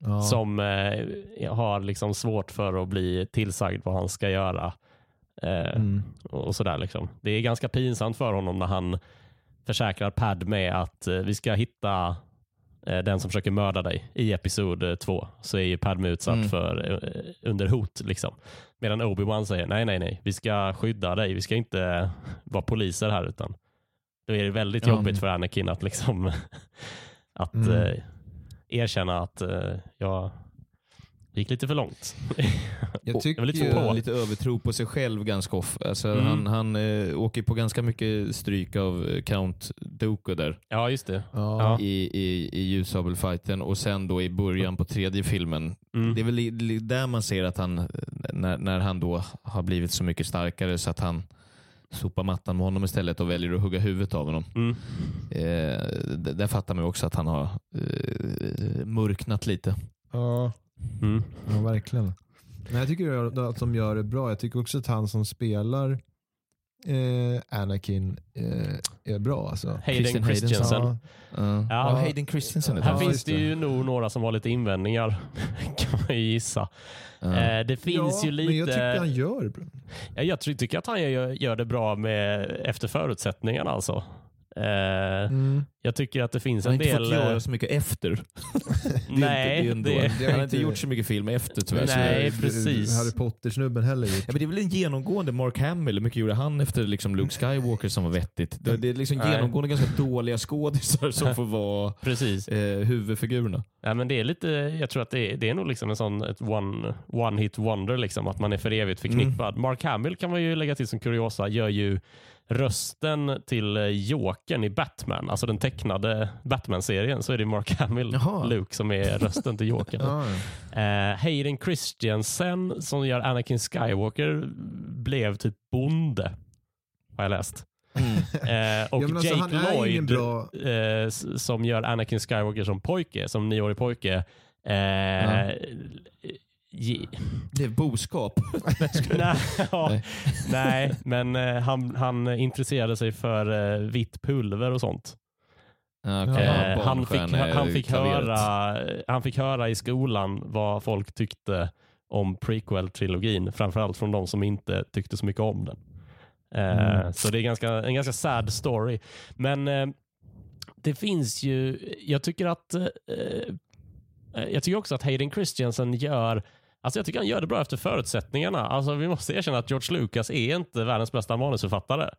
Ja. som eh, har liksom svårt för att bli tillsagd vad han ska göra. Eh, Mm. och sådär liksom. Det är ganska pinsamt för honom när han försäkrar Padme att eh, vi ska hitta eh, den som försöker mörda dig i episod eh, två. Så är ju Padme utsatt Mm. för eh, under hot. Liksom. Medan Obi-Wan säger nej, nej, nej. Vi ska skydda dig. Vi ska inte vara poliser här. utan Då är det väldigt Ja. jobbigt för Anakin att liksom att Mm. eh, erkänna att eh, jag gick lite för långt. Jag tycker lite ju- på. lite övertro på sig själv ganska ofta. Alltså, Mm. Han, han eh, åker på ganska mycket stryk av eh, Count Dooku där ja, just det. Ja. I, i, i ljussabelfighten och sen då i början på tredje filmen. Mm. Det är väl där man ser att han, eh, när, när han då har blivit så mycket starkare så att han sopar mattan med honom istället och väljer att hugga huvudet av honom. Mm. Eh, där fattar man ju också att han har eh, mörknat lite. Ja. Mm. Ja, verkligen. Men jag tycker att de gör det bra. Jag tycker också att han som spelar eh, Anakin eh, är bra alltså. Hayden Christensen. Ja. Ja. Ja. Ja, Hayden Christensen Här. Ja, finns det ju nog några som har lite invändningar, kan man ju gissa. Ja. Eh, det finns ja, ju lite... Men jag tycker han gör det bra. Ja, jag ty- tycker att han gör, gör det bra med, efter förutsättningarna. Alltså. Eh, Mm. Jag tycker att det finns Han har en inte del... fått göra eh, så mycket efter. Det är nej, det det, det han har inte gjort så mycket film efter tyvärr. så Nej, det- precis. Harry Potter-snubben heller gjort. Ja, men det är väl en genomgående Mark Hamill, hur mycket gjorde han efter liksom Luke Skywalker som var vettigt? Det, det är liksom Nej. genomgående ganska dåliga skådisar som får vara precis. eh, huvudfigurerna. Ja, men det är lite, jag tror att det är, det är nog liksom en sån ett one, one hit wonder, liksom, att man är för evigt förknippad. Mm. Mark Hamill kan man ju lägga till som kuriosa, gör ju rösten till eh, Jokern i Batman, alltså den tecknade Batman-serien, så är det Mark Hamill, Jaha. Luke, som är rösten till Jokern. Ja. Eh, Hayden Christensen som gör Anakin Skywalker blev typ bonde, har jag läst. Eh, och Ja, alltså, Jake är Lloyd bra... eh, som gör Anakin Skywalker som pojke, som nioårig pojke. Eh, ge- Det är boskap. nej, ja, Nej. men eh, han, han intresserade sig för eh, vitt pulver och sånt. Okay. Eh, han, fick, han, fick höra, han fick höra i skolan vad folk tyckte om prequel-trilogin, framförallt från de som inte tyckte så mycket om den. Eh, Mm. Så det är ganska, en ganska sad story. Men eh, det finns ju, jag tycker att eh, eh, jag tycker också att Hayden Christensen gör Alltså jag tycker han gör det bra efter förutsättningarna. Alltså vi måste erkänna att George Lucas är inte världens bästa manusförfattare.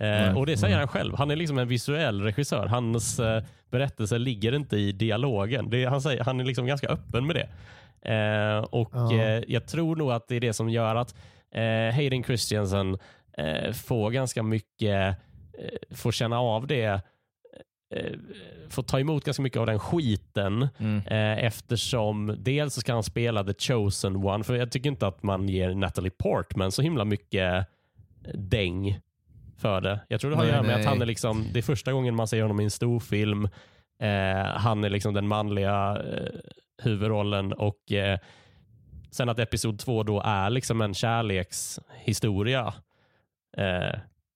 Eh, och det säger nej. han själv. Han är liksom en visuell regissör. Hans eh, berättelse ligger inte i dialogen. Det, han, säger, han är liksom ganska öppen med det. Eh, och eh, Jag tror nog att det är det som gör att eh, Hayden Christensen eh, får ganska mycket, får känna av det, får ta emot ganska mycket av den skiten Mm. eh, eftersom dels så ska han spela the chosen one, för jag tycker inte att man ger Natalie Portman så himla mycket däng för det. Jag tror det har att göra med att han är liksom, det är första gången man ser honom i en storfilm. Eh, han är liksom den manliga eh, huvudrollen och eh, sen att episod två då är liksom en kärlekshistoria.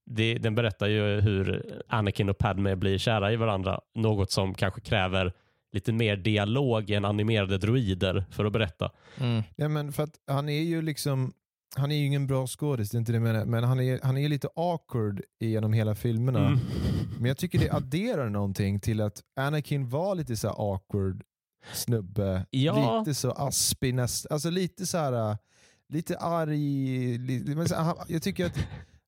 Det, den berättar ju hur Anakin och Padme blir kära i varandra. Något som kanske kräver lite mer dialog än animerade droider för att berätta. Mm. Ja, men för att han är ju liksom han är ju ingen bra skådis, det är inte det jag menar, men han är, han är lite awkward genom hela filmerna. Mm. Men jag tycker det adderar någonting till att Anakin var lite så här awkward snubbe. Ja. Lite så aspig. Alltså lite så här, lite arg. Lite, jag tycker att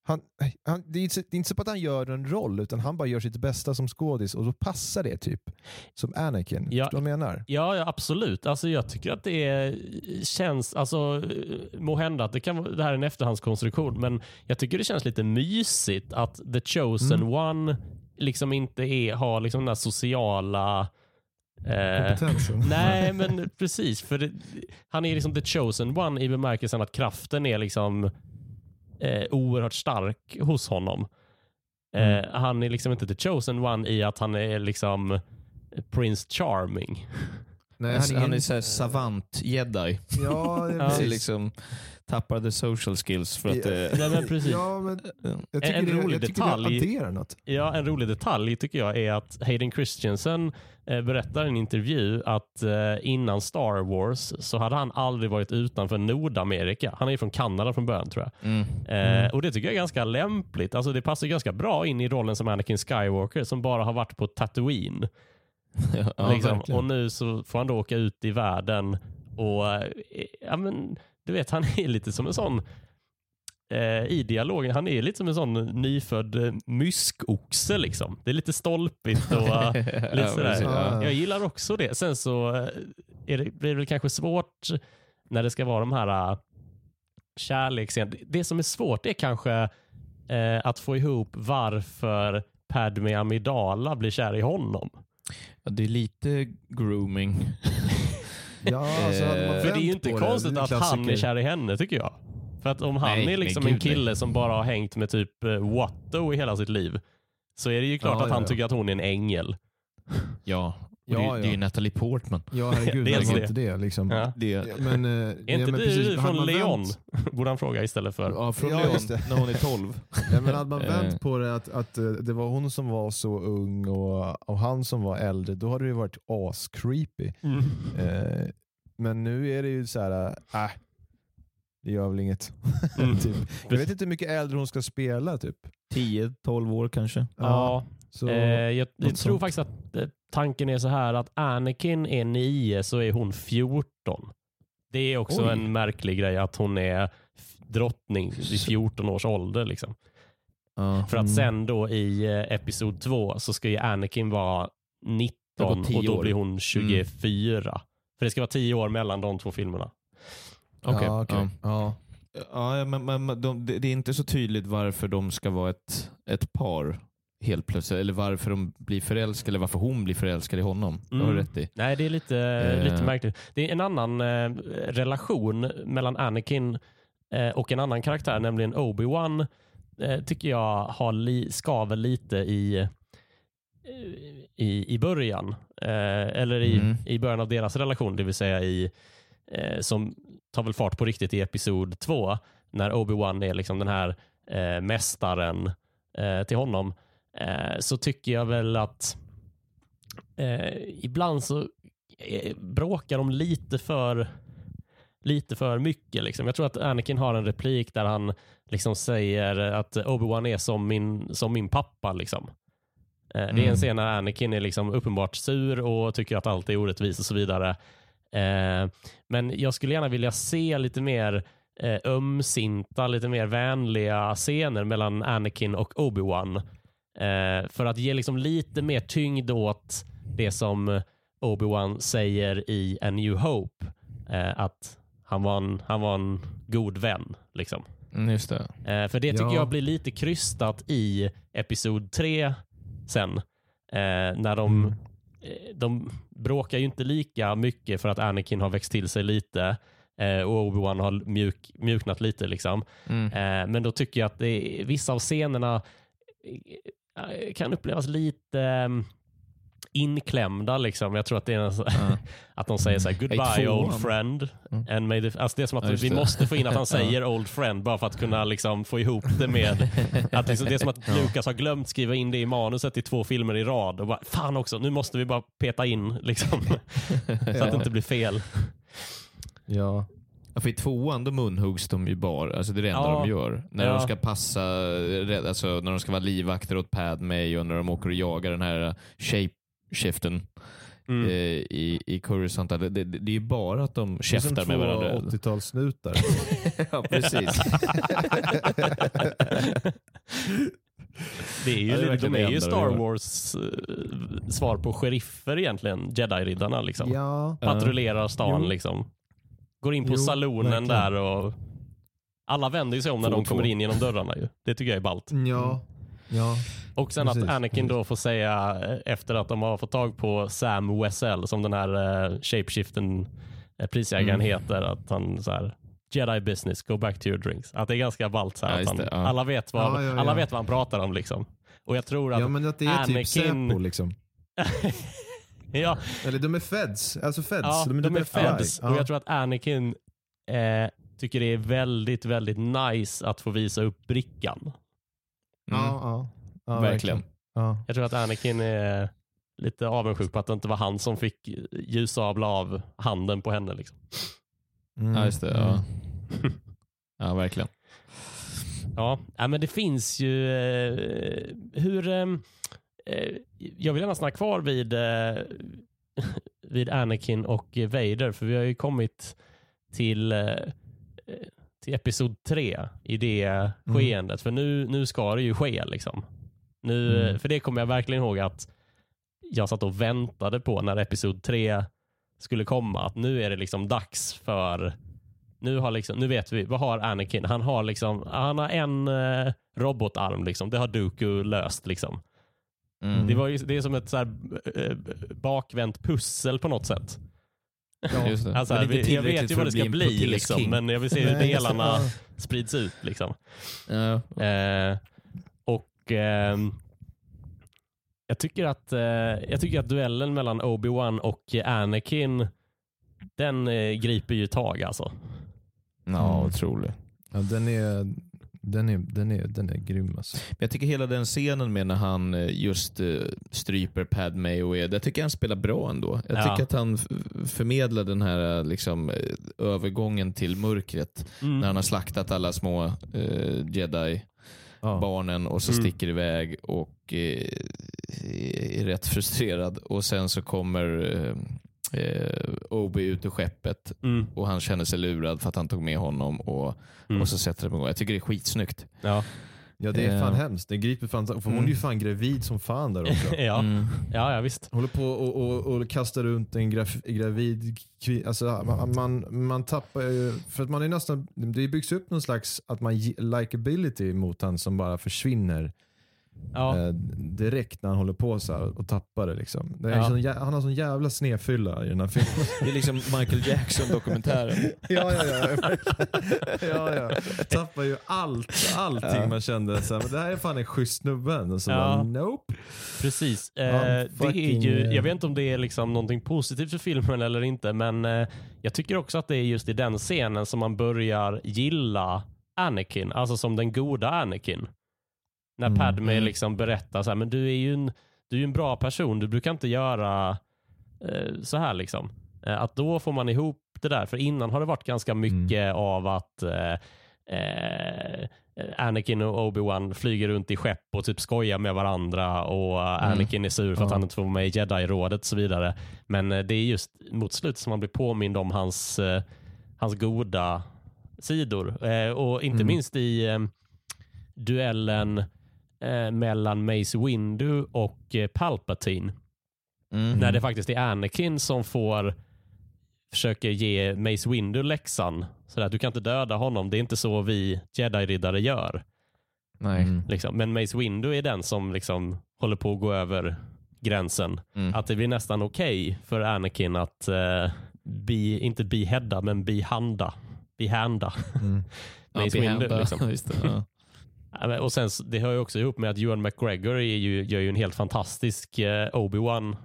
han, han, det, är inte, så- det är inte så att han gör en roll, utan han bara gör sitt bästa som skådis och då passar det typ. Som Anakin. Ja. Förstår du vad jag menar? Ja, ja absolut. Alltså, jag tycker att det är, känns, alltså, må hända att det, kan, det här är en efterhandskonstruktion, men jag tycker det känns lite mysigt att the chosen Mm. one liksom inte är, har liksom den här sociala eh, Kompetensen. Nej, men precis. För det, han är liksom the chosen one i bemärkelsen att kraften är liksom eh, oerhört stark hos honom. Eh, Mm. Han är liksom inte the chosen one i att han är liksom Prince Charming. Nej, Han, han är ingen- såhär savant-jedi. Ja, precis. liksom tappar the social skills för att... Ja. eh, men precis. Ja, men jag tycker, En det, rolig jag tycker detalj. det adderar något. Ja, en rolig detalj tycker jag är att Hayden Christensen eh, berättar i en intervju att eh, innan Star Wars så hade han aldrig varit utanför Nordamerika. Han är ju från Kanada från början tror jag. mm. Eh, och Det tycker jag är ganska lämpligt. Alltså Det passar ganska bra in i rollen som Anakin Skywalker som bara har varit på Tatooine. ja, liksom. och nu så får han då åka ut i världen och eh, ja, men, du vet, han är lite som en sån eh, i dialogen, han är lite som en sån nyfödd eh, myskoxe liksom. Det är lite stolpigt och eh, lite sådär. ja. jag gillar också det. Sen så eh, är det, blir det väl kanske svårt när det ska vara de här uh, kärleksscenerna. Det som är svårt är kanske eh, att få ihop varför Padme Amidala blir kär i honom. Ja, det är lite grooming. Ja, alltså, Eh, För det är ju inte konstigt det att han är kär i henne tycker jag. För att om han Nej, är nej, liksom en kille som bara har hängt med typ eh, Watto i hela sitt liv så är det ju klart Ja, att han ja, ja. tycker att hon är en ängel. Ja, Och det, är- Ja, det är ju ja. Natalie Portman. Ja, herregud. Det det. inte det. Liksom. Ja. Det, Men, eh, Är inte ja, men du precis, hade från Leon? vänt- Borde han fråga istället för. ja, från Ja, Leon, när hon är 12. Ja, men hade man Eh. vänt på det att, att eh, det var hon som var så ung och, och han som var äldre, då hade det ju varit as-creepy. Mm. Eh, men nu är det ju så här, äh, det gör väl inget. Mm. typ. Jag vet inte hur mycket äldre hon ska spela. typ. 10-12 år kanske. Ja, så, eh, jag, jag tror faktiskt att eh, tanken är så här att Anakin är 9 så är hon 14. Det är också Oj. en märklig grej att hon är drottning vid 14 års ålder. Liksom. Ja. För att Mm. sen då i eh, episod 2 så ska ju Anakin vara 19 Det var 10 och då år. blir hon 24. För det ska vara 10 år mellan de två filmerna. Okej. ja, okej. Ja. Ja. Ja, men, men de, det är inte så tydligt varför de ska vara ett, ett par helt plötsligt. Eller varför de blir förälskade, eller varför hon blir förälskad i honom. Det har du Mm. rätt i. Nej, det är lite, Eh. lite märkligt. Det är en annan eh, relation mellan Anakin eh, och en annan karaktär, nämligen Obi-Wan, eh, tycker jag har li, skaver lite i, eh, i, i början. Eh, eller i, Mm. i början av deras relation, det vill säga i som tar väl fart på riktigt i episod två, när Obi-Wan är liksom den här mästaren till honom, så tycker jag väl att eh, ibland så eh, bråkar de lite för lite för mycket. Liksom. Jag tror att Anakin har en replik där han liksom säger att Obi-Wan är som min, som min pappa. Liksom. Eh, Det är Mm. en scen när Anakin är liksom uppenbart sur och tycker att allt är orättvist och så vidare. Eh, Men jag skulle gärna vilja se lite mer eh, ömsinta, lite mer vänliga scener mellan Anakin och Obi-Wan. Eh, för att ge liksom lite mer tyngd åt det som Obi-Wan säger i A New Hope. Eh, att han var en, han var en god vän. Liksom. Mm, just det. Eh, för det tycker Ja. jag blir lite krystat i Episod 3 sen. Eh, när de, Mm. eh, de bråkar ju inte lika mycket för att Anakin har växt till sig lite eh, och Obi-Wan har mjuk, mjuknat lite. Liksom. Mm. Men då tycker jag att det, vissa av scenerna kan upplevas lite eh, inklämda. Liksom. Jag tror att det är så- Ja. att de säger så här, goodbye old friend. Mm. And may the, alltså det är som att just vi det. måste få in att han säger old friend bara för att kunna liksom få ihop det med att liksom, det är som att Lucas har glömt skriva in det i manuset i två filmer i rad och bara, fan också, nu måste vi bara peta in liksom, så att det inte blir fel. Ja. Ja, för i tvåan då munhuggs de ju bara, alltså det är det enda Ja. de gör. När Ja. de ska passa, alltså när de ska vara livvakter åt Padme och när de åker och jagar den här shape-shiften Mm. eh, i, i Coruscant. Det, det, det är ju bara att de Det är som käftar med två varandra. 80-talssnutar. ja, precis. Det är ju, Ja, det är de är ju Star. Wars eh, svar på sheriffer egentligen, jedi-riddarna. Liksom. ja. Patrullerar stan Jo. liksom. Går in på Jo, salonen verkligen. där och alla vänder sig om när Två de två. kommer in genom dörrarna. Ju. Det tycker jag är ballt. Ja. ja. Och sen Precis, att Anakin då får säga eh, efter att de har fått tag på Sam Wessell som den här uh, shapeshiften uh, prisjägaren Mm. heter. Att han så här Jedi business, go back to your drinks. Att det är ganska ballt. Så här, Ja, han, det, ja. alla, vet vad, Ja, ja, ja. alla vet vad han pratar om. liksom. Och jag tror att ja, men att det är typ Anakin- Säpo liksom. ja, Eller de är feds. Alltså feds. ja, de är, de är feds. Ja. Och jag tror att Anakin eh, tycker det är väldigt, väldigt nice att få visa upp brickan. Mm. Ja, ja. ja Verkligen. Ja. Jag tror att Anakin är lite avundsjuk på att det inte var han som fick ljussabla av handen på henne. Liksom. Mm. Ja, just det. Ja, ja verkligen. Ja, men det finns ju... Eh, hur... Eh, jag vill gärna stanna kvar vid, eh, vid Anakin och Vader, för vi har ju kommit till, eh, till episod tre i det Mm. skeendet. För nu, nu ska det ju ske. Liksom. Nu, Mm. För det kommer jag verkligen ihåg att jag satt och väntade på när episod tre skulle komma. Att nu är det liksom dags för nu, har liksom, nu vet vi, vad har Anakin? Han har, liksom, han har en eh, robotarm, liksom. det har Dooku löst. Liksom. Mm. Det, var ju, det är som ett så här, eh, bakvänt pussel på något sätt. Ja, just det. Alltså, Men vi, inte jag vet ju vad det ska bli, liksom, men jag vill se hur delarna sprids ut. Liksom. Ja. Eh, och ehm, Jag tycker att, eh, jag tycker att duellen mellan Obi-Wan och Anakin, den eh, griper ju tag alltså. Ja, Mm. otroligt. Ja, den, är, den, är, den, är, den är grym alltså. Men Jag tycker hela den scenen med när han eh, just eh, stryper Padme och är, jag tycker han spelar bra ändå. Jag Ja. tycker att han förmedlar den här eh, liksom, övergången till mörkret Mm. när han har slaktat alla små eh, jedi Ja. barnen och så Mm. sticker iväg och eh, är rätt frustrerad. Och sen så kommer eh, Obi ut ur skeppet Mm. och han känner sig lurad för att han tog med honom och, Mm. och så sätter de igång. Jag tycker det är skitsnyggt. Ja. Ja det är fan Eh. hemskt. Det griper fan, för hon Mm. är ju fan gravid som fan där också. ja. Mm. ja, ja visst. Håller på och, och, och kastar runt en graf, gravid kvinna. Alltså, man, man, man tappar ju, för att man är nästan, det byggs upp någon slags att man likability mot han som bara försvinner Ja. eh, direkt när han håller på så här och tappar det. Liksom. det är Ja. sån, han har sån jävla snedfylla i den här filmen. Det är liksom Michael Jackson-dokumentären. ja, ja, ja, ja, ja. Tappar ju allt, allting man kände. Så här, men det här är fan en schysst snubbe. Och så Ja. bara, nope. Precis. Eh, Ja, det är ju, eh, jag vet inte om det är liksom någonting positivt för filmen eller inte, men eh, jag tycker också att det är just i den scenen som man börjar gilla Anakin, alltså som den goda Anakin. När Mm, Padme mm. liksom berättar så här, men du är ju en, du är en bra person, du brukar inte göra eh, så här liksom. Eh, att då får man ihop det där, för innan har det varit ganska mycket av att eh, eh, Anakin och Obi-Wan flyger runt i skepp och typ skojar med varandra och eh, Mm. Anakin är sur för att Ja. han inte får vara med i Jedi-rådet och så vidare. Men eh, det är just mot slutet som man blir påmind om hans, hans goda sidor. Och inte Mm. minst i duellen eh, mellan Mace Windu och eh, Palpatine. Mm. När det faktiskt är Anakin som får försöker ge Mace Windu läxan. Så att du kan inte döda honom. Det är inte så vi jedi-riddare gör. Nej. Mm. Liksom. Men Mace Windu är den som liksom håller på att gå över gränsen. Mm. Att det blir nästan okej för Anakin att eh, be, inte beheada, men behanda. Behanda. Mm. Ja, Mace Windu. Liksom. Just det, ja. Och sen, det hör ju också ihop med att Ewan McGregor ju, gör ju en helt fantastisk eh, Obi-Wan.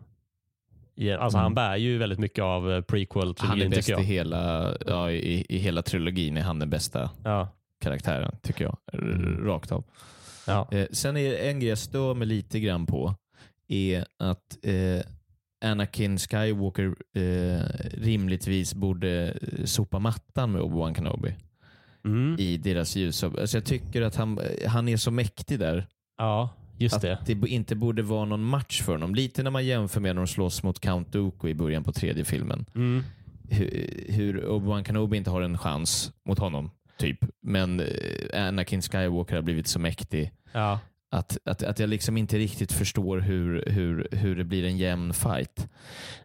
I- Alltså Mm. han bär ju väldigt mycket av eh, prequel-trilogin tycker i jag. hela, ja, i, i hela trilogin är han den bästa Ja, karaktären, tycker jag. Mm. Rakt av. ja. Eh, sen är en grej jag stör mig lite grann på, är att eh, Anakin Skywalker eh, rimligtvis borde eh, sopa mattan med Obi-Wan Kenobi Mm. i deras ljus. Alltså jag tycker att han, han är så mäktig där. ja just att det. det inte borde vara någon match för honom. Lite när man jämför med när de slåss mot Count Dooku i början på tredje filmen. Mm. Hur, hur Obi-Wan Kenobi inte har en chans mot honom, typ. Men eh, Anakin Skywalker har blivit så mäktig Ja. Att, att, att jag liksom inte riktigt förstår hur, hur, hur det blir en jämn fight.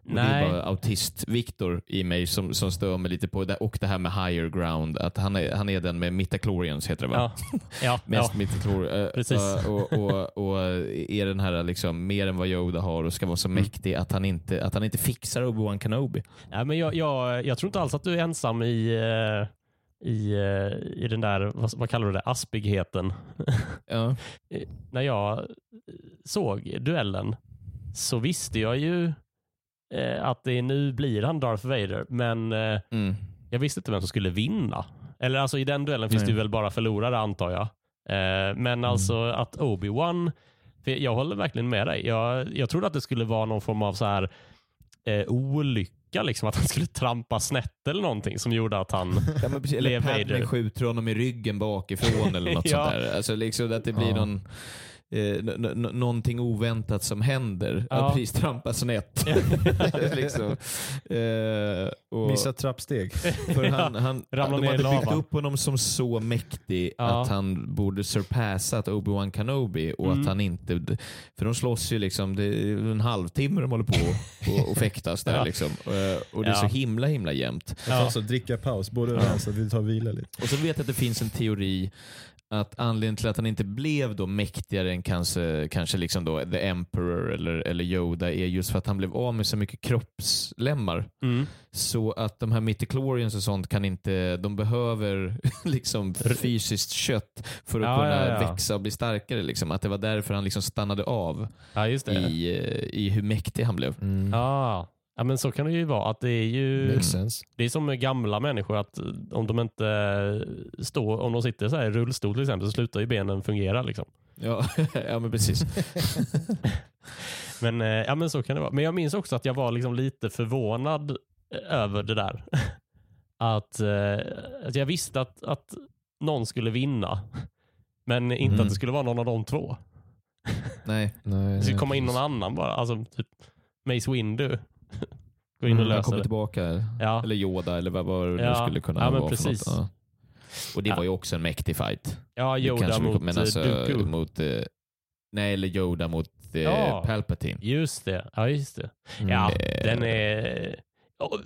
Och Det Nej. är bara autist-Viktor i mig som, som stör mig lite på det. Och det här med higher ground. Att han, är, han är den med midichlorians heter det va? Ja. Ja. Mest ja. eh, Precis. eh, och, och, och är den här liksom mer än vad Yoda har och ska vara så Mm. mäktig att han inte, att han inte fixar Obi-Wan Kenobi. Ja, men jag, jag, jag tror inte alls att du är ensam i, eh, i, eh, i den där, vad, vad kallar du det, aspigheten. Ja. När jag såg duellen så visste jag ju eh, att det nu blir han Darth Vader, men eh, Mm. jag visste inte vem som skulle vinna. Eller alltså i den duellen finns Nej. det ju väl bara förlorare antar jag. Eh, men alltså att Obi-Wan, för jag håller verkligen med dig. Jag, jag trodde att det skulle vara någon form av så här eh, olycka, liksom att han skulle trampa snett eller någonting som gjorde att han... Ja, men precis, eller Padme skjuter honom i ryggen bakifrån eller något Ja. sånt där. Alltså liksom att det blir Ja. någon, eh, någonting oväntat som händer. Ja. Att precis trampa snett. liksom. eh, och, Missat trappsteg. för han, han, Ramla de hade byggt upp honom som så mäktig Ja. att han borde surpassat Obi-Wan Kenobi och Mm. att han inte... För de slåss ju liksom, det är en halvtimme de håller på och, och fäktas där Ja. liksom. Eh, Och det är Ja. så himla himla jämnt. Ja. Alltså dricka paus, både och så vi tar vila lite. Och så vet jag att det finns en teori att anledningen till att han inte blev då mäktigare än kanske, kanske liksom då The Emperor eller, eller Yoda är just för att han blev av med så mycket kroppslemmar. Mm. Så att de här midichlorians och sånt kan inte, de behöver liksom fysiskt kött för att Ja, kunna ja, ja. växa och bli starkare. Liksom. Att det var därför han liksom stannade av Ja, just det. i, eh, i hur mäktig han blev. Mm. Ja. Ja, men så kan det ju vara. Att det är ju det är som med gamla människor att eh, om de inte står, om de sitter så här i rullstol till exempel så slutar ju benen fungera. Liksom. Ja, ja men precis. Men, eh, ja, men så kan det vara. Men jag minns också att jag var liksom lite förvånad eh, över det där. Att, eh, att jag visste att, att någon skulle vinna. Men inte Mm. att det skulle vara någon av de två. Nej. Nej, Det skulle komma in någon annan bara. Alltså typ Mace Windu. Gå in och Mm, lösa kommer det. tillbaka. Ja. Eller Yoda eller vad, vad det Ja. skulle kunna Ja, vara. för precis. något. Ja. Och det var ju också en mäktig fight. ja, Det Yoda mot men alltså, eh, Dooku. mot eh, Nej, eller Yoda mot eh, Ja. Palpatine. Just det. Ja, just det. Mm. Ja, Eh. den är...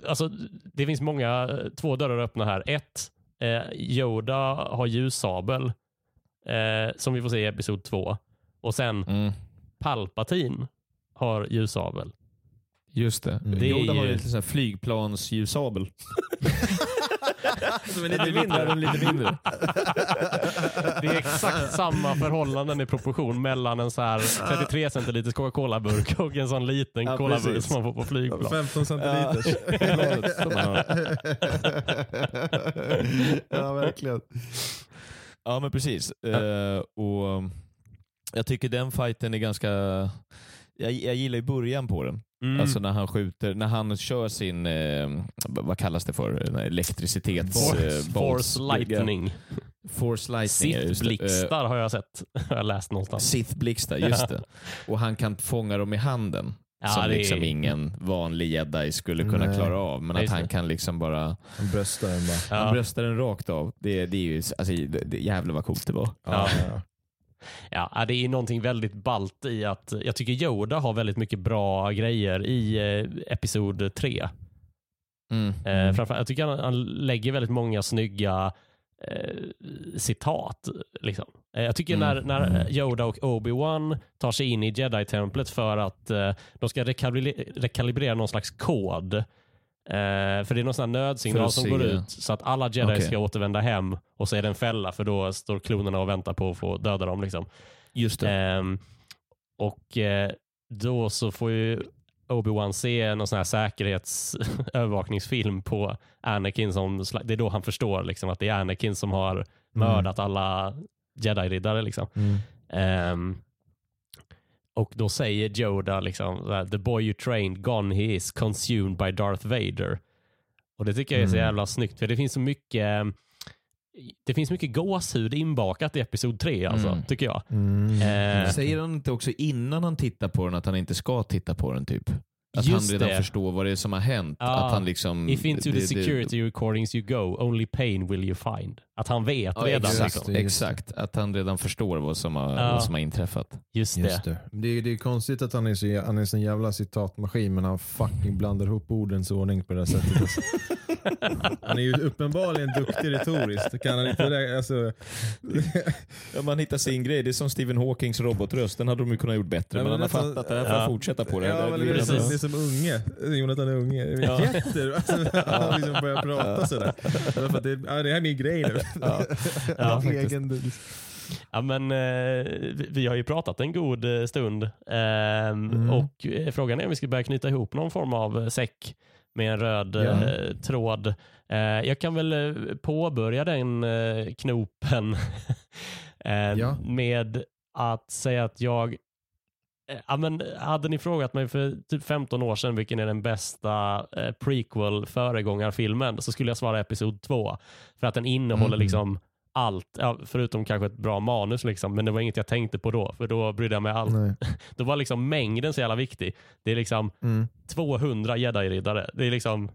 Alltså, det finns många, två dörrar öppna här. Ett, eh, Yoda har ljussabel eh, som vi får se i episod två. Och sen Mm. Palpatine har ljussabel. Just det. Mm. Det är Yoda har ju- lite sån här flygplansljusabel. Som är lite mindre. Den lite mindre. Det är exakt samma förhållanden i proportion mellan en så här 33 centiliters Coca-Cola-burk och en sån liten Ja, Cola-burk som man får på flygplan. 15 centiliters. ja, verkligen. Ja, men precis. Eh, och um, Jag tycker den fighten är ganska... Jag, jag gillar ju början på den. Mm. Alltså när han skjuter, när han kör sin, eh, vad kallas det för, elektricitets... Force, eh, force lightning. Force lightning. just det. Eh, Sith-blixtar har jag sett. har jag läst någonstans. Sith-blixtar, just det. Och han kan fånga dem i handen. Ja, som det liksom ingen vanlig jedi skulle kunna Nej. klara av. Men att han kan liksom bara, Han bröstar den bara. Ja. han bröstar den rakt av. Det, det är ju, alltså, det, det, jävlar vad coolt det var. Ja. Ja. Ja, det är någonting väldigt balt i att jag tycker Yoda har väldigt mycket bra grejer i eh, episod 3. Mm. Eh, Mm. framför, jag tycker han, han lägger väldigt många snygga eh, citat. Liksom. Eh, jag tycker Mm. när, när Mm. Yoda och Obi-Wan tar sig in i Jedi-templet för att de ska rekalibrera, rekalibrera någon slags kod. Eh, för det är någon sån nödsignal som går ut så att alla Jedi Okej. ska återvända hem och så är det en fälla för då står klonerna och väntar på att få döda dem. Liksom. Just det. Ehm, och eh, då så får ju Obi-Wan se någon sån här säkerhetsövervakningsfilm på Anakin. Som, det är då han förstår liksom, att det är Anakin som har mördat alla jedi-riddare. Liksom. Mm. Ehm, och då säger Yoda liksom, the boy you trained gone he is consumed by Darth Vader. Och det tycker jag är så Mm. jävla snyggt för det finns så mycket det finns mycket gåshud inbakat i episod 3 alltså, Mm. tycker jag. Mm. Eh, Säger han inte också innan han tittar på den att han inte ska titta på den? typ? Att Just han redan det. förstår vad det är som har hänt. Ja. Att han liksom, If into the det- det- security recordings you go, only pain will you find. Att han vet Ja, redan. exakt, Liksom. det, exakt. Att han redan förstår vad som har, Ja. vad som har inträffat. Just det. Just det. Det, är, det är konstigt att han är, så, han är en jävla citatmaskin men han fucking blandar ihop ordens ordning på det här sättet. Alltså. Han är ju uppenbarligen duktig retoriskt. Kan han inte det? Alltså, Ja, man hittar sin grej. Det är som Stephen Hawkings robotröst. Den hade de ju kunnat gjort bättre. Ja, men men han har fattat det. här får Ja. fortsätta på det. ja, det, det är som unge. Jonathan unge. Ja. Jätter. Alltså, han liksom börjar prata sådär. Ja, för det, ja, det här är min grej nu. Ja. Ja, Egen, Ja, men, eh, vi, har ju pratat en god eh, stund Ehm, Mm. och eh, frågan är om vi ska börja knyta ihop någon form av säck med en röd Ja. eh, tråd. Jag kan väl påbörja den knopen Ja. med att säga att jag Ja, men hade ni frågat mig för typ 15 år sedan vilken är den bästa eh, prequel föregångarfilmen så skulle jag svara episod 2. För att den innehåller Mm. liksom allt, ja, förutom kanske ett bra manus, liksom, men det var inget jag tänkte på då, för då brydde jag mig allt. Nej. Då var liksom mängden så jävla viktig. Det är liksom Mm. 200 jedi-riddare. Det är liksom,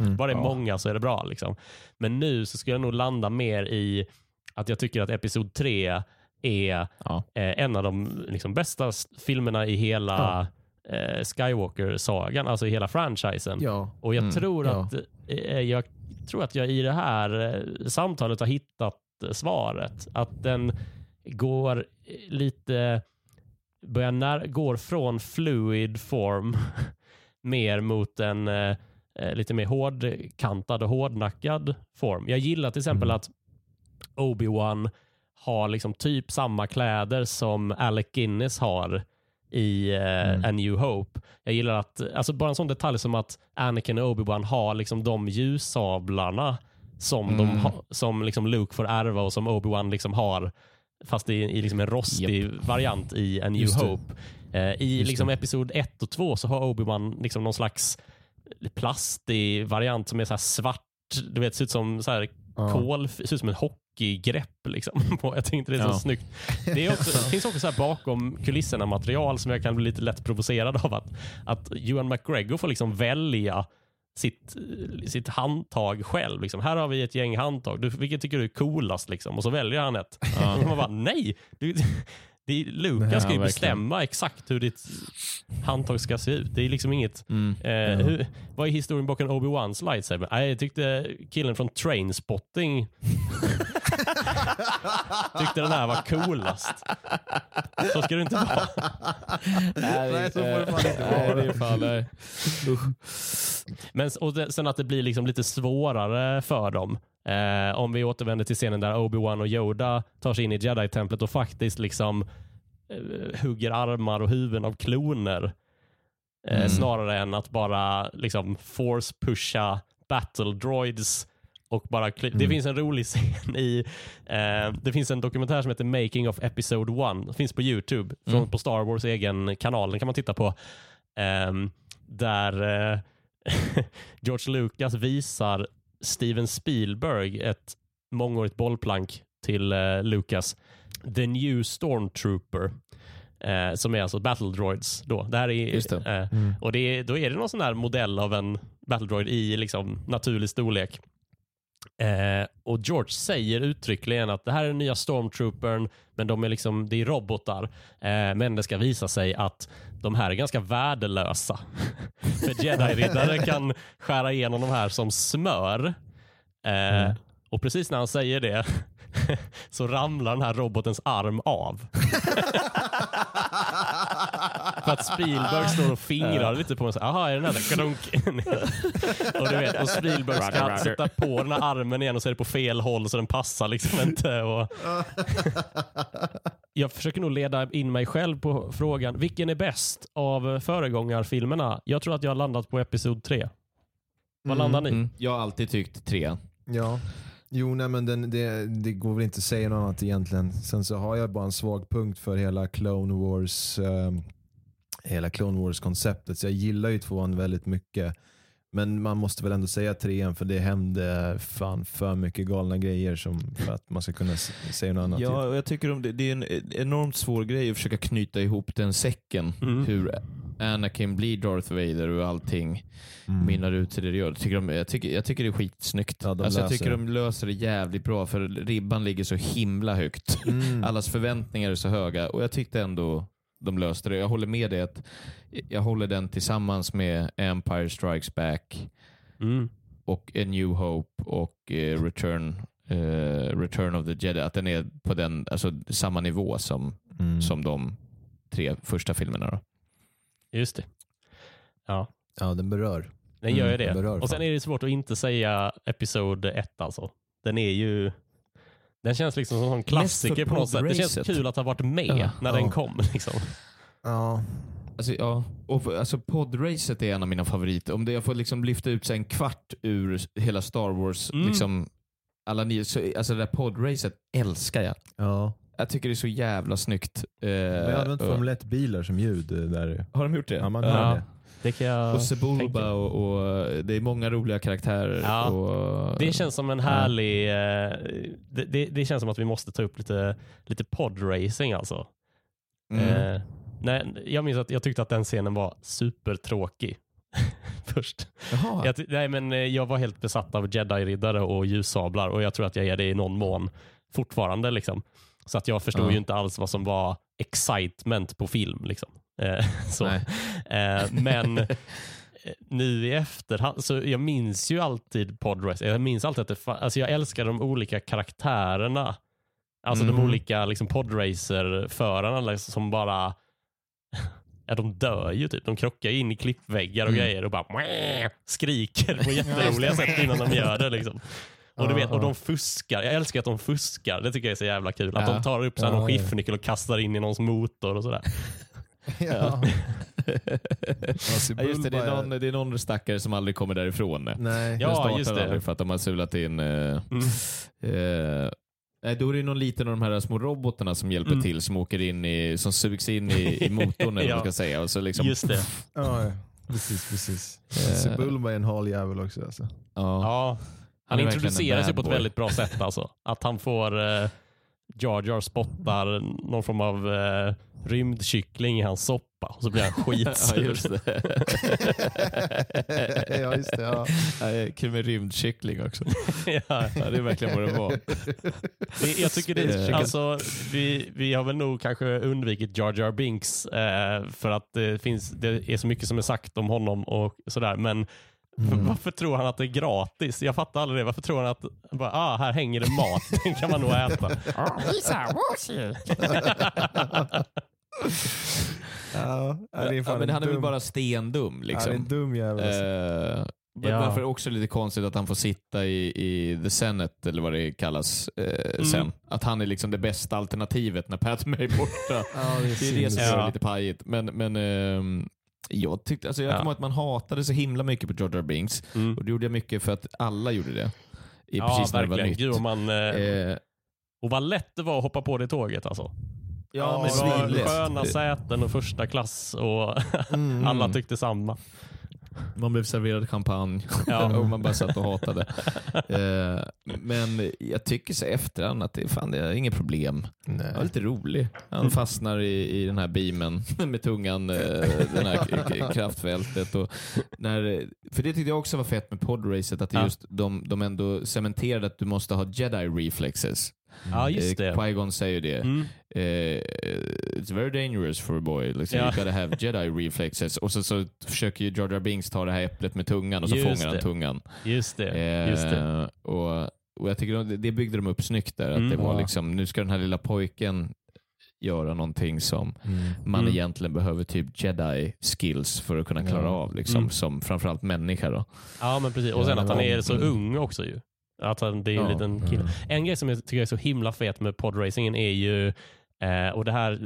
Mm. bara det är Ja. många så är det bra. Liksom. Men nu så skulle jag nog landa mer i att jag tycker att episod 3 är Ja. eh, en av de liksom, bästa filmerna i hela eh, Skywalker-sagan, alltså i hela franchisen. Ja. Och jag Mm, tror ja. att eh, jag tror att jag i det här eh, samtalet har hittat svaret. Att den går lite, börjar när, går från fluid form mer mot en lite mer hårdkantad och hårdnackad form. Jag gillar till exempel Mm. att Obi-Wan har liksom typ samma kläder som Alec Guinness har i eh, Mm. A New Hope. Jag gillar att, alltså bara en sån detalj som att Anakin och Obi-Wan har liksom de ljussablarna som, de Mm. ha, som liksom Luke får ärva och som Obi-Wan liksom har fast i, i liksom en rostig variant i A New Just. Hope. Eh, I Just liksom episod 1 och 2 så har Obi-Wan liksom någon slags plastig variant som är så här svart. Du vet, ser ut som så här kol, ser ut som en hockeygrepp. Liksom. på- jag tyckte det är så Ja. snyggt. Det, är också, det finns också så här bakom kulisserna material som jag kan bli lite lätt provocerad av. Att, att Ewan McGregor får liksom välja sitt, sitt handtag själv. Liksom. Här har vi ett gäng handtag. Du, vilket tycker du är coolast? Liksom? Och så väljer han ett. Och man bara, nej! Du, det är, Lukas Ja, ska ju verkligen. bestämma exakt hur ditt handtag ska se ut. Det är liksom inget... Mm. Eh, hur, vad är historien bakom Obi-Wans lightsaber? Nej, jag tyckte killen från Trainspotting tyckte den här var coolast. Så ska det inte vara. Nej, så får det fan inte Nej, vara. det är fan, nej. Men, och det, sen att det blir liksom lite svårare för dem. Eh, om vi återvänder till scenen där Obi-Wan och Yoda tar sig in i Jedi-templet och faktiskt liksom eh, hugger armar och huvuden av kloner. Eh, Mm. Snarare än att bara liksom force-pusha battle droids och bara kli- Det Mm. finns en rolig scen i, eh, det finns en dokumentär som heter Making of Episode 1, finns på Youtube, från, Mm. på Star Wars egen kanal, den kan man titta på. Ehm, där eh, George Lucas visar Steven Spielberg ett mångårigt bollplank till eh, Lucas. The New Stormtrooper. Eh, som är alltså Battle Droids. Då. Det här är, det. Eh, Mm. och det är, då är det någon sån här modell av en Battle Droid i liksom naturlig storlek. Eh, och George säger uttryckligen att det här är den nya Stormtroopern, men de är liksom, det är robotar. Eh, men det ska visa sig att de här är ganska värdelösa. För Jedi-riddare kan skära igenom de här som smör. Eh, Mm. Och precis när han säger det så ramlar den här robotens arm av. För att Spielberg står och fingrar lite på den. Jaha, är den här där? Och du vet, och Spielberg ska sätta på den här armen igen och så är det på fel håll så den passar liksom inte. Och... Jag försöker nog leda in mig själv på frågan, vilken är bäst av föregångarfilmerna? Jag tror att jag har landat på episod 3. Vad Mm. landar ni? Mm. Jag har alltid tyckt tre. Ja. Jo, nej, men den, det, det går väl inte att säga något annat egentligen. Sen så har jag bara en svag punkt för hela Clone Wars eh, hela Clone Wars-konceptet. Så jag gillar ju tvåan väldigt mycket. Men man måste väl ändå säga trean för det hände fan för mycket galna grejer som för att man ska kunna säga något annat. Ja, och jag tycker om det, det är en enormt svår grej att försöka knyta ihop den säcken. Mm. Hur Anakin blir Darth Vader och allting Mm. mynnar ut till det det gör. Jag tycker, de, jag, tycker, jag tycker det är skitsnyggt. Ja, de alltså, jag tycker de löser det jävligt bra för ribban ligger så himla högt. Mm. Allas förväntningar är så höga och jag tyckte ändå de löste det. Jag håller med dig att jag håller den tillsammans med Empire Strikes Back Mm. och A New Hope och eh, Return, eh, Return of the Jedi. Att den är på den, alltså, samma nivå som, Mm. som de tre första filmerna. Då. Just det. Ja, Ja, den berör. den gör ju Mm, det. och sen är det svårt att inte säga episod 1 alltså. Den är ju... Den känns liksom som en klassiker på något sätt. Det känns kul att ha varit med Ja. när Ja. den kom. Liksom. Ja. Alltså, ja, och, alltså podracet är en av mina favoriter. Om det, jag får liksom lyfta ut så en kvart ur hela Star Wars, Mm. liksom, alla ni, så, alltså det där podracet älskar jag. ja. Jag tycker det är så jävla snyggt. Eh, Men jag har använt Formel 1-bilar som ljud där. Har de gjort det? Ja, man Ja. hör det. Det kan jag Och Sebulba och, och det är många roliga karaktärer. Ja. Och, Det känns som en härlig... eh, Det, det, det känns som att vi måste ta upp lite, lite podracing alltså. Mm. Eh, nej, jag minns att jag tyckte att den scenen var supertråkig. Först. Jag, nej, men eh, jag var helt besatt av jedi-riddare och ljussablar och jag tror att jag är det i någon mån fortfarande. Liksom. Så att jag förstod Ja. ju inte alls vad som var excitement på film. Liksom. Eh. Eh, men nu i efterhand, så jag minns ju alltid Podrace. Jag minns alltid att det alltså jag älskar de olika karaktärerna. Alltså de Mhm. olika liksom, podracer-förarna liksom, som bara Ja, de dör ju typ. De krockar in i klippväggar och Mm. grejer och bara skriker på jätteroliga sätt innan de gör det. Liksom. Och, du vet, och de fuskar. Jag älskar att de fuskar. Det tycker jag är så jävla kul. Att de tar upp så här, någon skiftnyckel och kastar in i någons motor och sådär. Ja. Ja, just det, det, är någon, det är någon stackare som aldrig kommer därifrån. Nej. Ja, just det. för att de har sulat in... Eh, Mm. eh, nej, då är det någon liten av de här små robotarna som hjälper Mm. till, som åker in i, som sugs in i, i motorn eller Ja. vad man ska säga. Och så liksom, Just det. Ja, ja. precis. precis. Sebulba är en hal jävel också. Alltså. Ja. Ja. Han Han introduceras ju på ett väldigt bra sätt. Alltså. Att han får eh, Jar Jar spottar någon form av eh, rymdkyckling i hans soppa och så blir han ja, skitsur. just det. ja, just det. Ja. Ja, det är kul med rymdkyckling också. ja. Ja, det är verkligen vad det var. jag tycker det, alltså, vi, vi har väl nog kanske undvikit Jar Jar Binks eh, för att det, finns, det är så mycket som är sagt om honom och sådär. Men Mm. varför tror han att det är gratis? Jag fattar aldrig det. Varför tror han att bara, ah, här hänger det mat, den kan man nog äta. Ja, det är Ja, men en han är väl bara stendum. Ja, det är en Liksom. dum jävel. Alltså. Eh, men Ja. Varför också lite konstigt att han får sitta i, i the Senate, eller vad det kallas, eh, Mm. sen. Att han är liksom det bästa alternativet när Padme är borta. Ja, det är, Det är det som Ja. lite pajigt. Men, men ehm, jag tyckte, alltså jag Ja. kommer ihåg att man hatade så himla mycket på Jar Jar Binks. Mm. Och det gjorde jag mycket för att alla gjorde det. I, Ja, precis när det var verkligen. nytt. Gud, man, eh, Eh, och vad lätt det var att hoppa på det tåget alltså. Ja, men det var svinlätt. sköna säten och första klass och Mm. alla tyckte samma. Man blev serverad champagne Ja. och man bara satt och hatade. eh, men jag tycker så efterhand att det, fan, det är inget problem. Nej. Det var lite rolig. Han Mm. fastnar i, i den här beamen med tungan, eh, den här kraftfältet. Och när, för det tyckte jag också var fett med podracet, att det Ja. just de, de ändå cementerade att du måste ha jedi reflexes. Ja, just Eh, det. Qui-Gon säger det. Mm. Eh, it's very dangerous for a boy. Liksom, Ja. You gotta have jedi reflexes. Och så, så försöker ju Jar Jar Binks ta det här äpplet med tungan och så Just fångar han det. tungan. Just det. Eh, Just det. Och, och jag tycker de- det byggde de upp snyggt där. Att Mm. det var Ja. liksom, nu ska den här lilla pojken göra någonting som Mm. man Mm. egentligen behöver typ jedi skills för att kunna klara Ja. av. Liksom, Mm. Som framförallt människa. Då. Ja, men precis. Och sen Ja, att han är mm. så ung också ju. Att han, det är ju en Ja. liten kille. En grej som jag tycker är så himla fet med podracingen är ju, eh, och det här,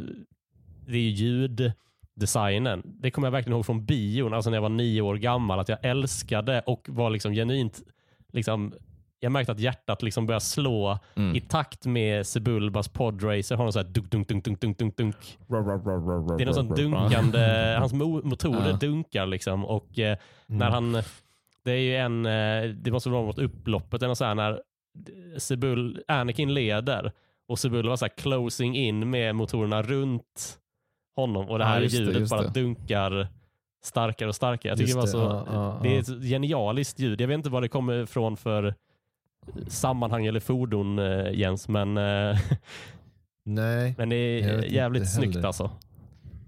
det är ju ljuddesignen. Det kommer jag verkligen ihåg från bion, alltså när jag var nio år gammal, att jag älskade och var liksom genuint, liksom, jag märkte att hjärtat liksom började slå Mm. i takt med Sebulbas podracer. Har någon sån här dunk, dunk, dunk, dunk, dunk, dunk, dunk. Det är någon sån dunkande, hans mo- motorer dunkar liksom och eh, Mm. när han, det är ju en, eh, det måste vara mot upploppet eller något så här, när Sebul, Anakin leder och Sebul var så här closing in med motorerna runt honom och det Ja, här det, ljudet just bara det. dunkar starkare och starkare. Jag tycker det var så, det, ja, ja, det är ja. ett genialiskt ljud. Jag vet inte vad det kommer ifrån för sammanhang eller fordon eh, Jens, men, eh, Nej, men det är jävligt snyggt heller. alltså.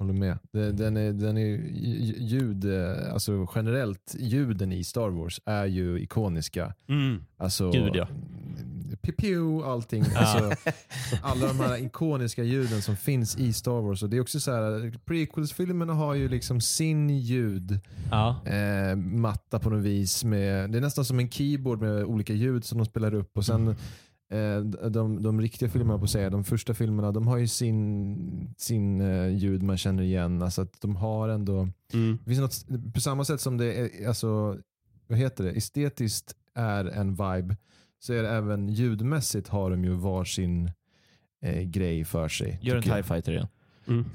Håller med. Det- Den är, den är lj- ljud, eh, alltså generellt ljuden i Star Wars är ju ikoniska. Mm. Alltså, Gud, ja. Pew, allting. Alltså, alla de här ikoniska ljuden som finns i Star Wars. Och det är också så här, prequels-filmerna har ju liksom sin ljud Ja. eh, matta på något vis. Med, det är nästan som en keyboard med olika ljud som de spelar upp. Och sen eh, de, de riktiga filmerna på att säga, de första filmerna, de har ju sin, sin eh, ljud man känner igen. Alltså att de har ändå, Mm. det finns något, på samma sätt som det är, alltså, vad heter det, estetiskt är en vibe, så är det även ljudmässigt har de ju varsin eh, grej för sig. Gör en TIE fighter igen. Mm.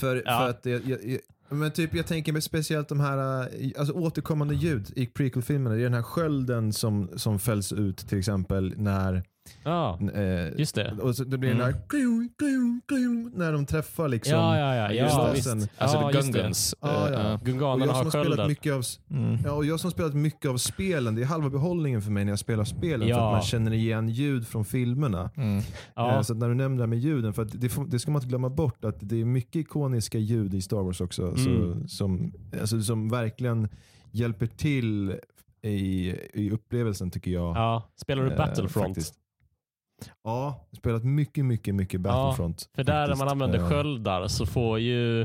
För, Ja. för att det, jag, jag, men typ jag tänker mig speciellt de här eh, alltså återkommande ljud i prequel-filmerna. Det är den här skölden som, som fälls ut till exempel när Ja, Eh, just det. och så det blir Mm. den där kling, kling, kling, när de träffar liksom. Ja, ja, ja. just ja visst. Alltså ja. Gungans. Ja, eh, ja. Gunganerna har sköldar. mycket av, Mm. ja, och jag som har spelat mycket av spelen, det är halva behållningen för mig när jag spelar spelen. För Ja. att man känner igen ljud från filmerna. Mm. Ja. Eh, Så när du nämner det här med ljuden, för att det, det ska man inte glömma bort att det är mycket ikoniska ljud i Star Wars också. Mm. Så, som, alltså, som verkligen hjälper till i, i upplevelsen tycker jag. ja. Spelar du Eh, Battlefront? faktiskt. Ja, jag spelat mycket, mycket, mycket Battlefront. För där när man använder Eh, sköldar så får ju,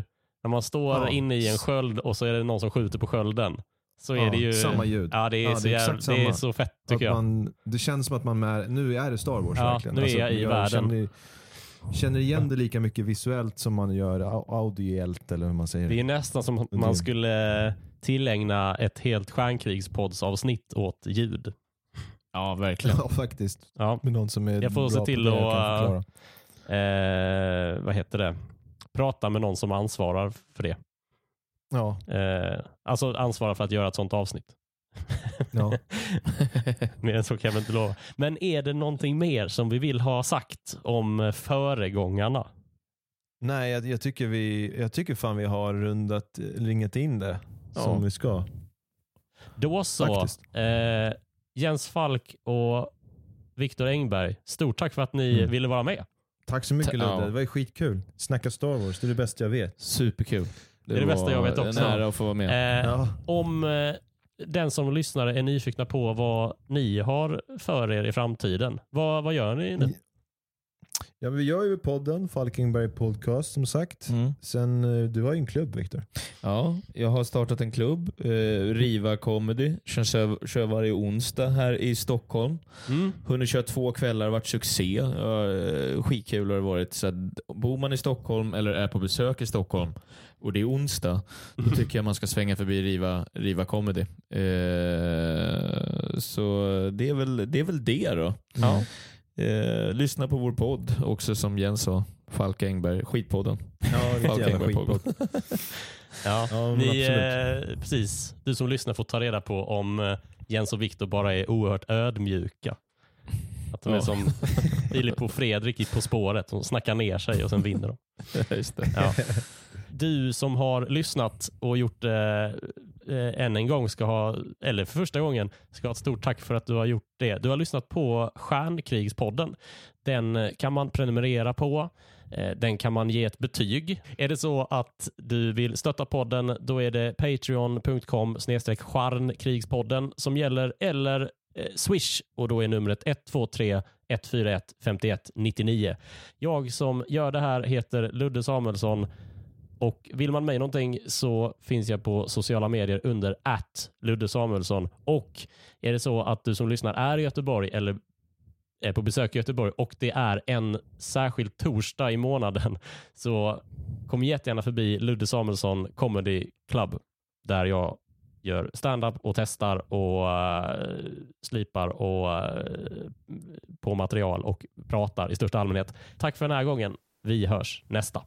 när man står Ja. inne i en sköld och så är det någon som skjuter på skölden. Så är ja, det ju... Samma ljud. Ja, det är, Ja, så, det är jävla, det är så fett tycker jag. man, det känns som att man är, nu är det Star Wars Ja, verkligen. Alltså, nu är jag i världen. Känner, känner igen det lika mycket visuellt som man gör au- audiellt eller hur man säger. Det är nästan som att man skulle tillägna ett helt stjärnkrigspoddsavsnitt åt ljud. Ja, verkligen. Ja, faktiskt. Ja. Med någon som är Jag får bra se till att. Eh, vad heter det? Prata med någon som ansvarar för det. Ja, Eh, alltså ansvarar för att göra ett sånt avsnitt. ja. Mer än så kan jag inte lova. Men är det någonting mer som vi vill ha sagt om föregångarna? Nej, jag, jag, tycker vi, jag tycker fan vi har rundat, ringat in det Ja. som vi ska. Då så. Faktiskt. Eh, Jens Falk och Viktor Engberg, stort tack för att ni Mm. ville vara med. Tack så mycket Ludde, ja. det var ju skitkul. Snacka Star Wars, det är det bästa jag vet. Superkul. Det är det bästa jag vet också. En ära att få vara med. Eh, Ja. Om eh, den som lyssnar är nyfikna på vad ni har för er i framtiden, vad, vad gör ni nu? Ja, vi gör ju podden, Falkenberg Podcast som sagt. Mm. Sen, eh, du har ju en klubb Viktor. Ja, jag har startat en klubb, eh, Riva Comedy, kör, kör varje onsdag här i Stockholm. Mm. Hunnit köra två kvällar, varit succé. Uh, skitkul har det varit. Så att, bor man i Stockholm eller är på besök i Stockholm och det är onsdag, då tycker jag man ska svänga förbi Riva, Riva Comedy. Eh, så det är, väl, det är väl det då. Ja. Eh, lyssna på vår podd också som Jens sa. Falk Engberg, skitpodden. Ja, Falk jävla Engberg skitpodd. Ja. Ja, men Ni, absolut. eh, precis, du som lyssnar får ta reda på om eh, Jens och Viktor bara är oerhört ödmjuka. Att de är Ja. som Filip och Fredrik i På spåret. De snackar ner sig och sen vinner de. Just det. Ja. Du som har lyssnat och gjort det eh, än en gång ska ha, eller för första gången, ska ha ett stort tack för att du har gjort det. Du har lyssnat på Stjärnkrigspodden. Den eh, kan man prenumerera på. Eh, Den kan man ge ett betyg. Är det så att du vill stötta podden, då är det patreon.com stjärnkrigspodden som gäller, eller eh, Swish och då är numret 123 141 51 99. Jag som gör det här heter Ludde Samuelsson och vill man mig någonting så finns jag på sociala medier under att Ludde Samuelsson. Och är det så att du som lyssnar är i Göteborg eller är på besök i Göteborg och det är en särskild torsdag i månaden så kom jättegärna förbi Ludde Samuelsson Comedy Club där jag gör stand-up och testar och uh, slipar och uh, på material och pratar i största allmänhet. Tack för den här gången. Vi hörs nästa.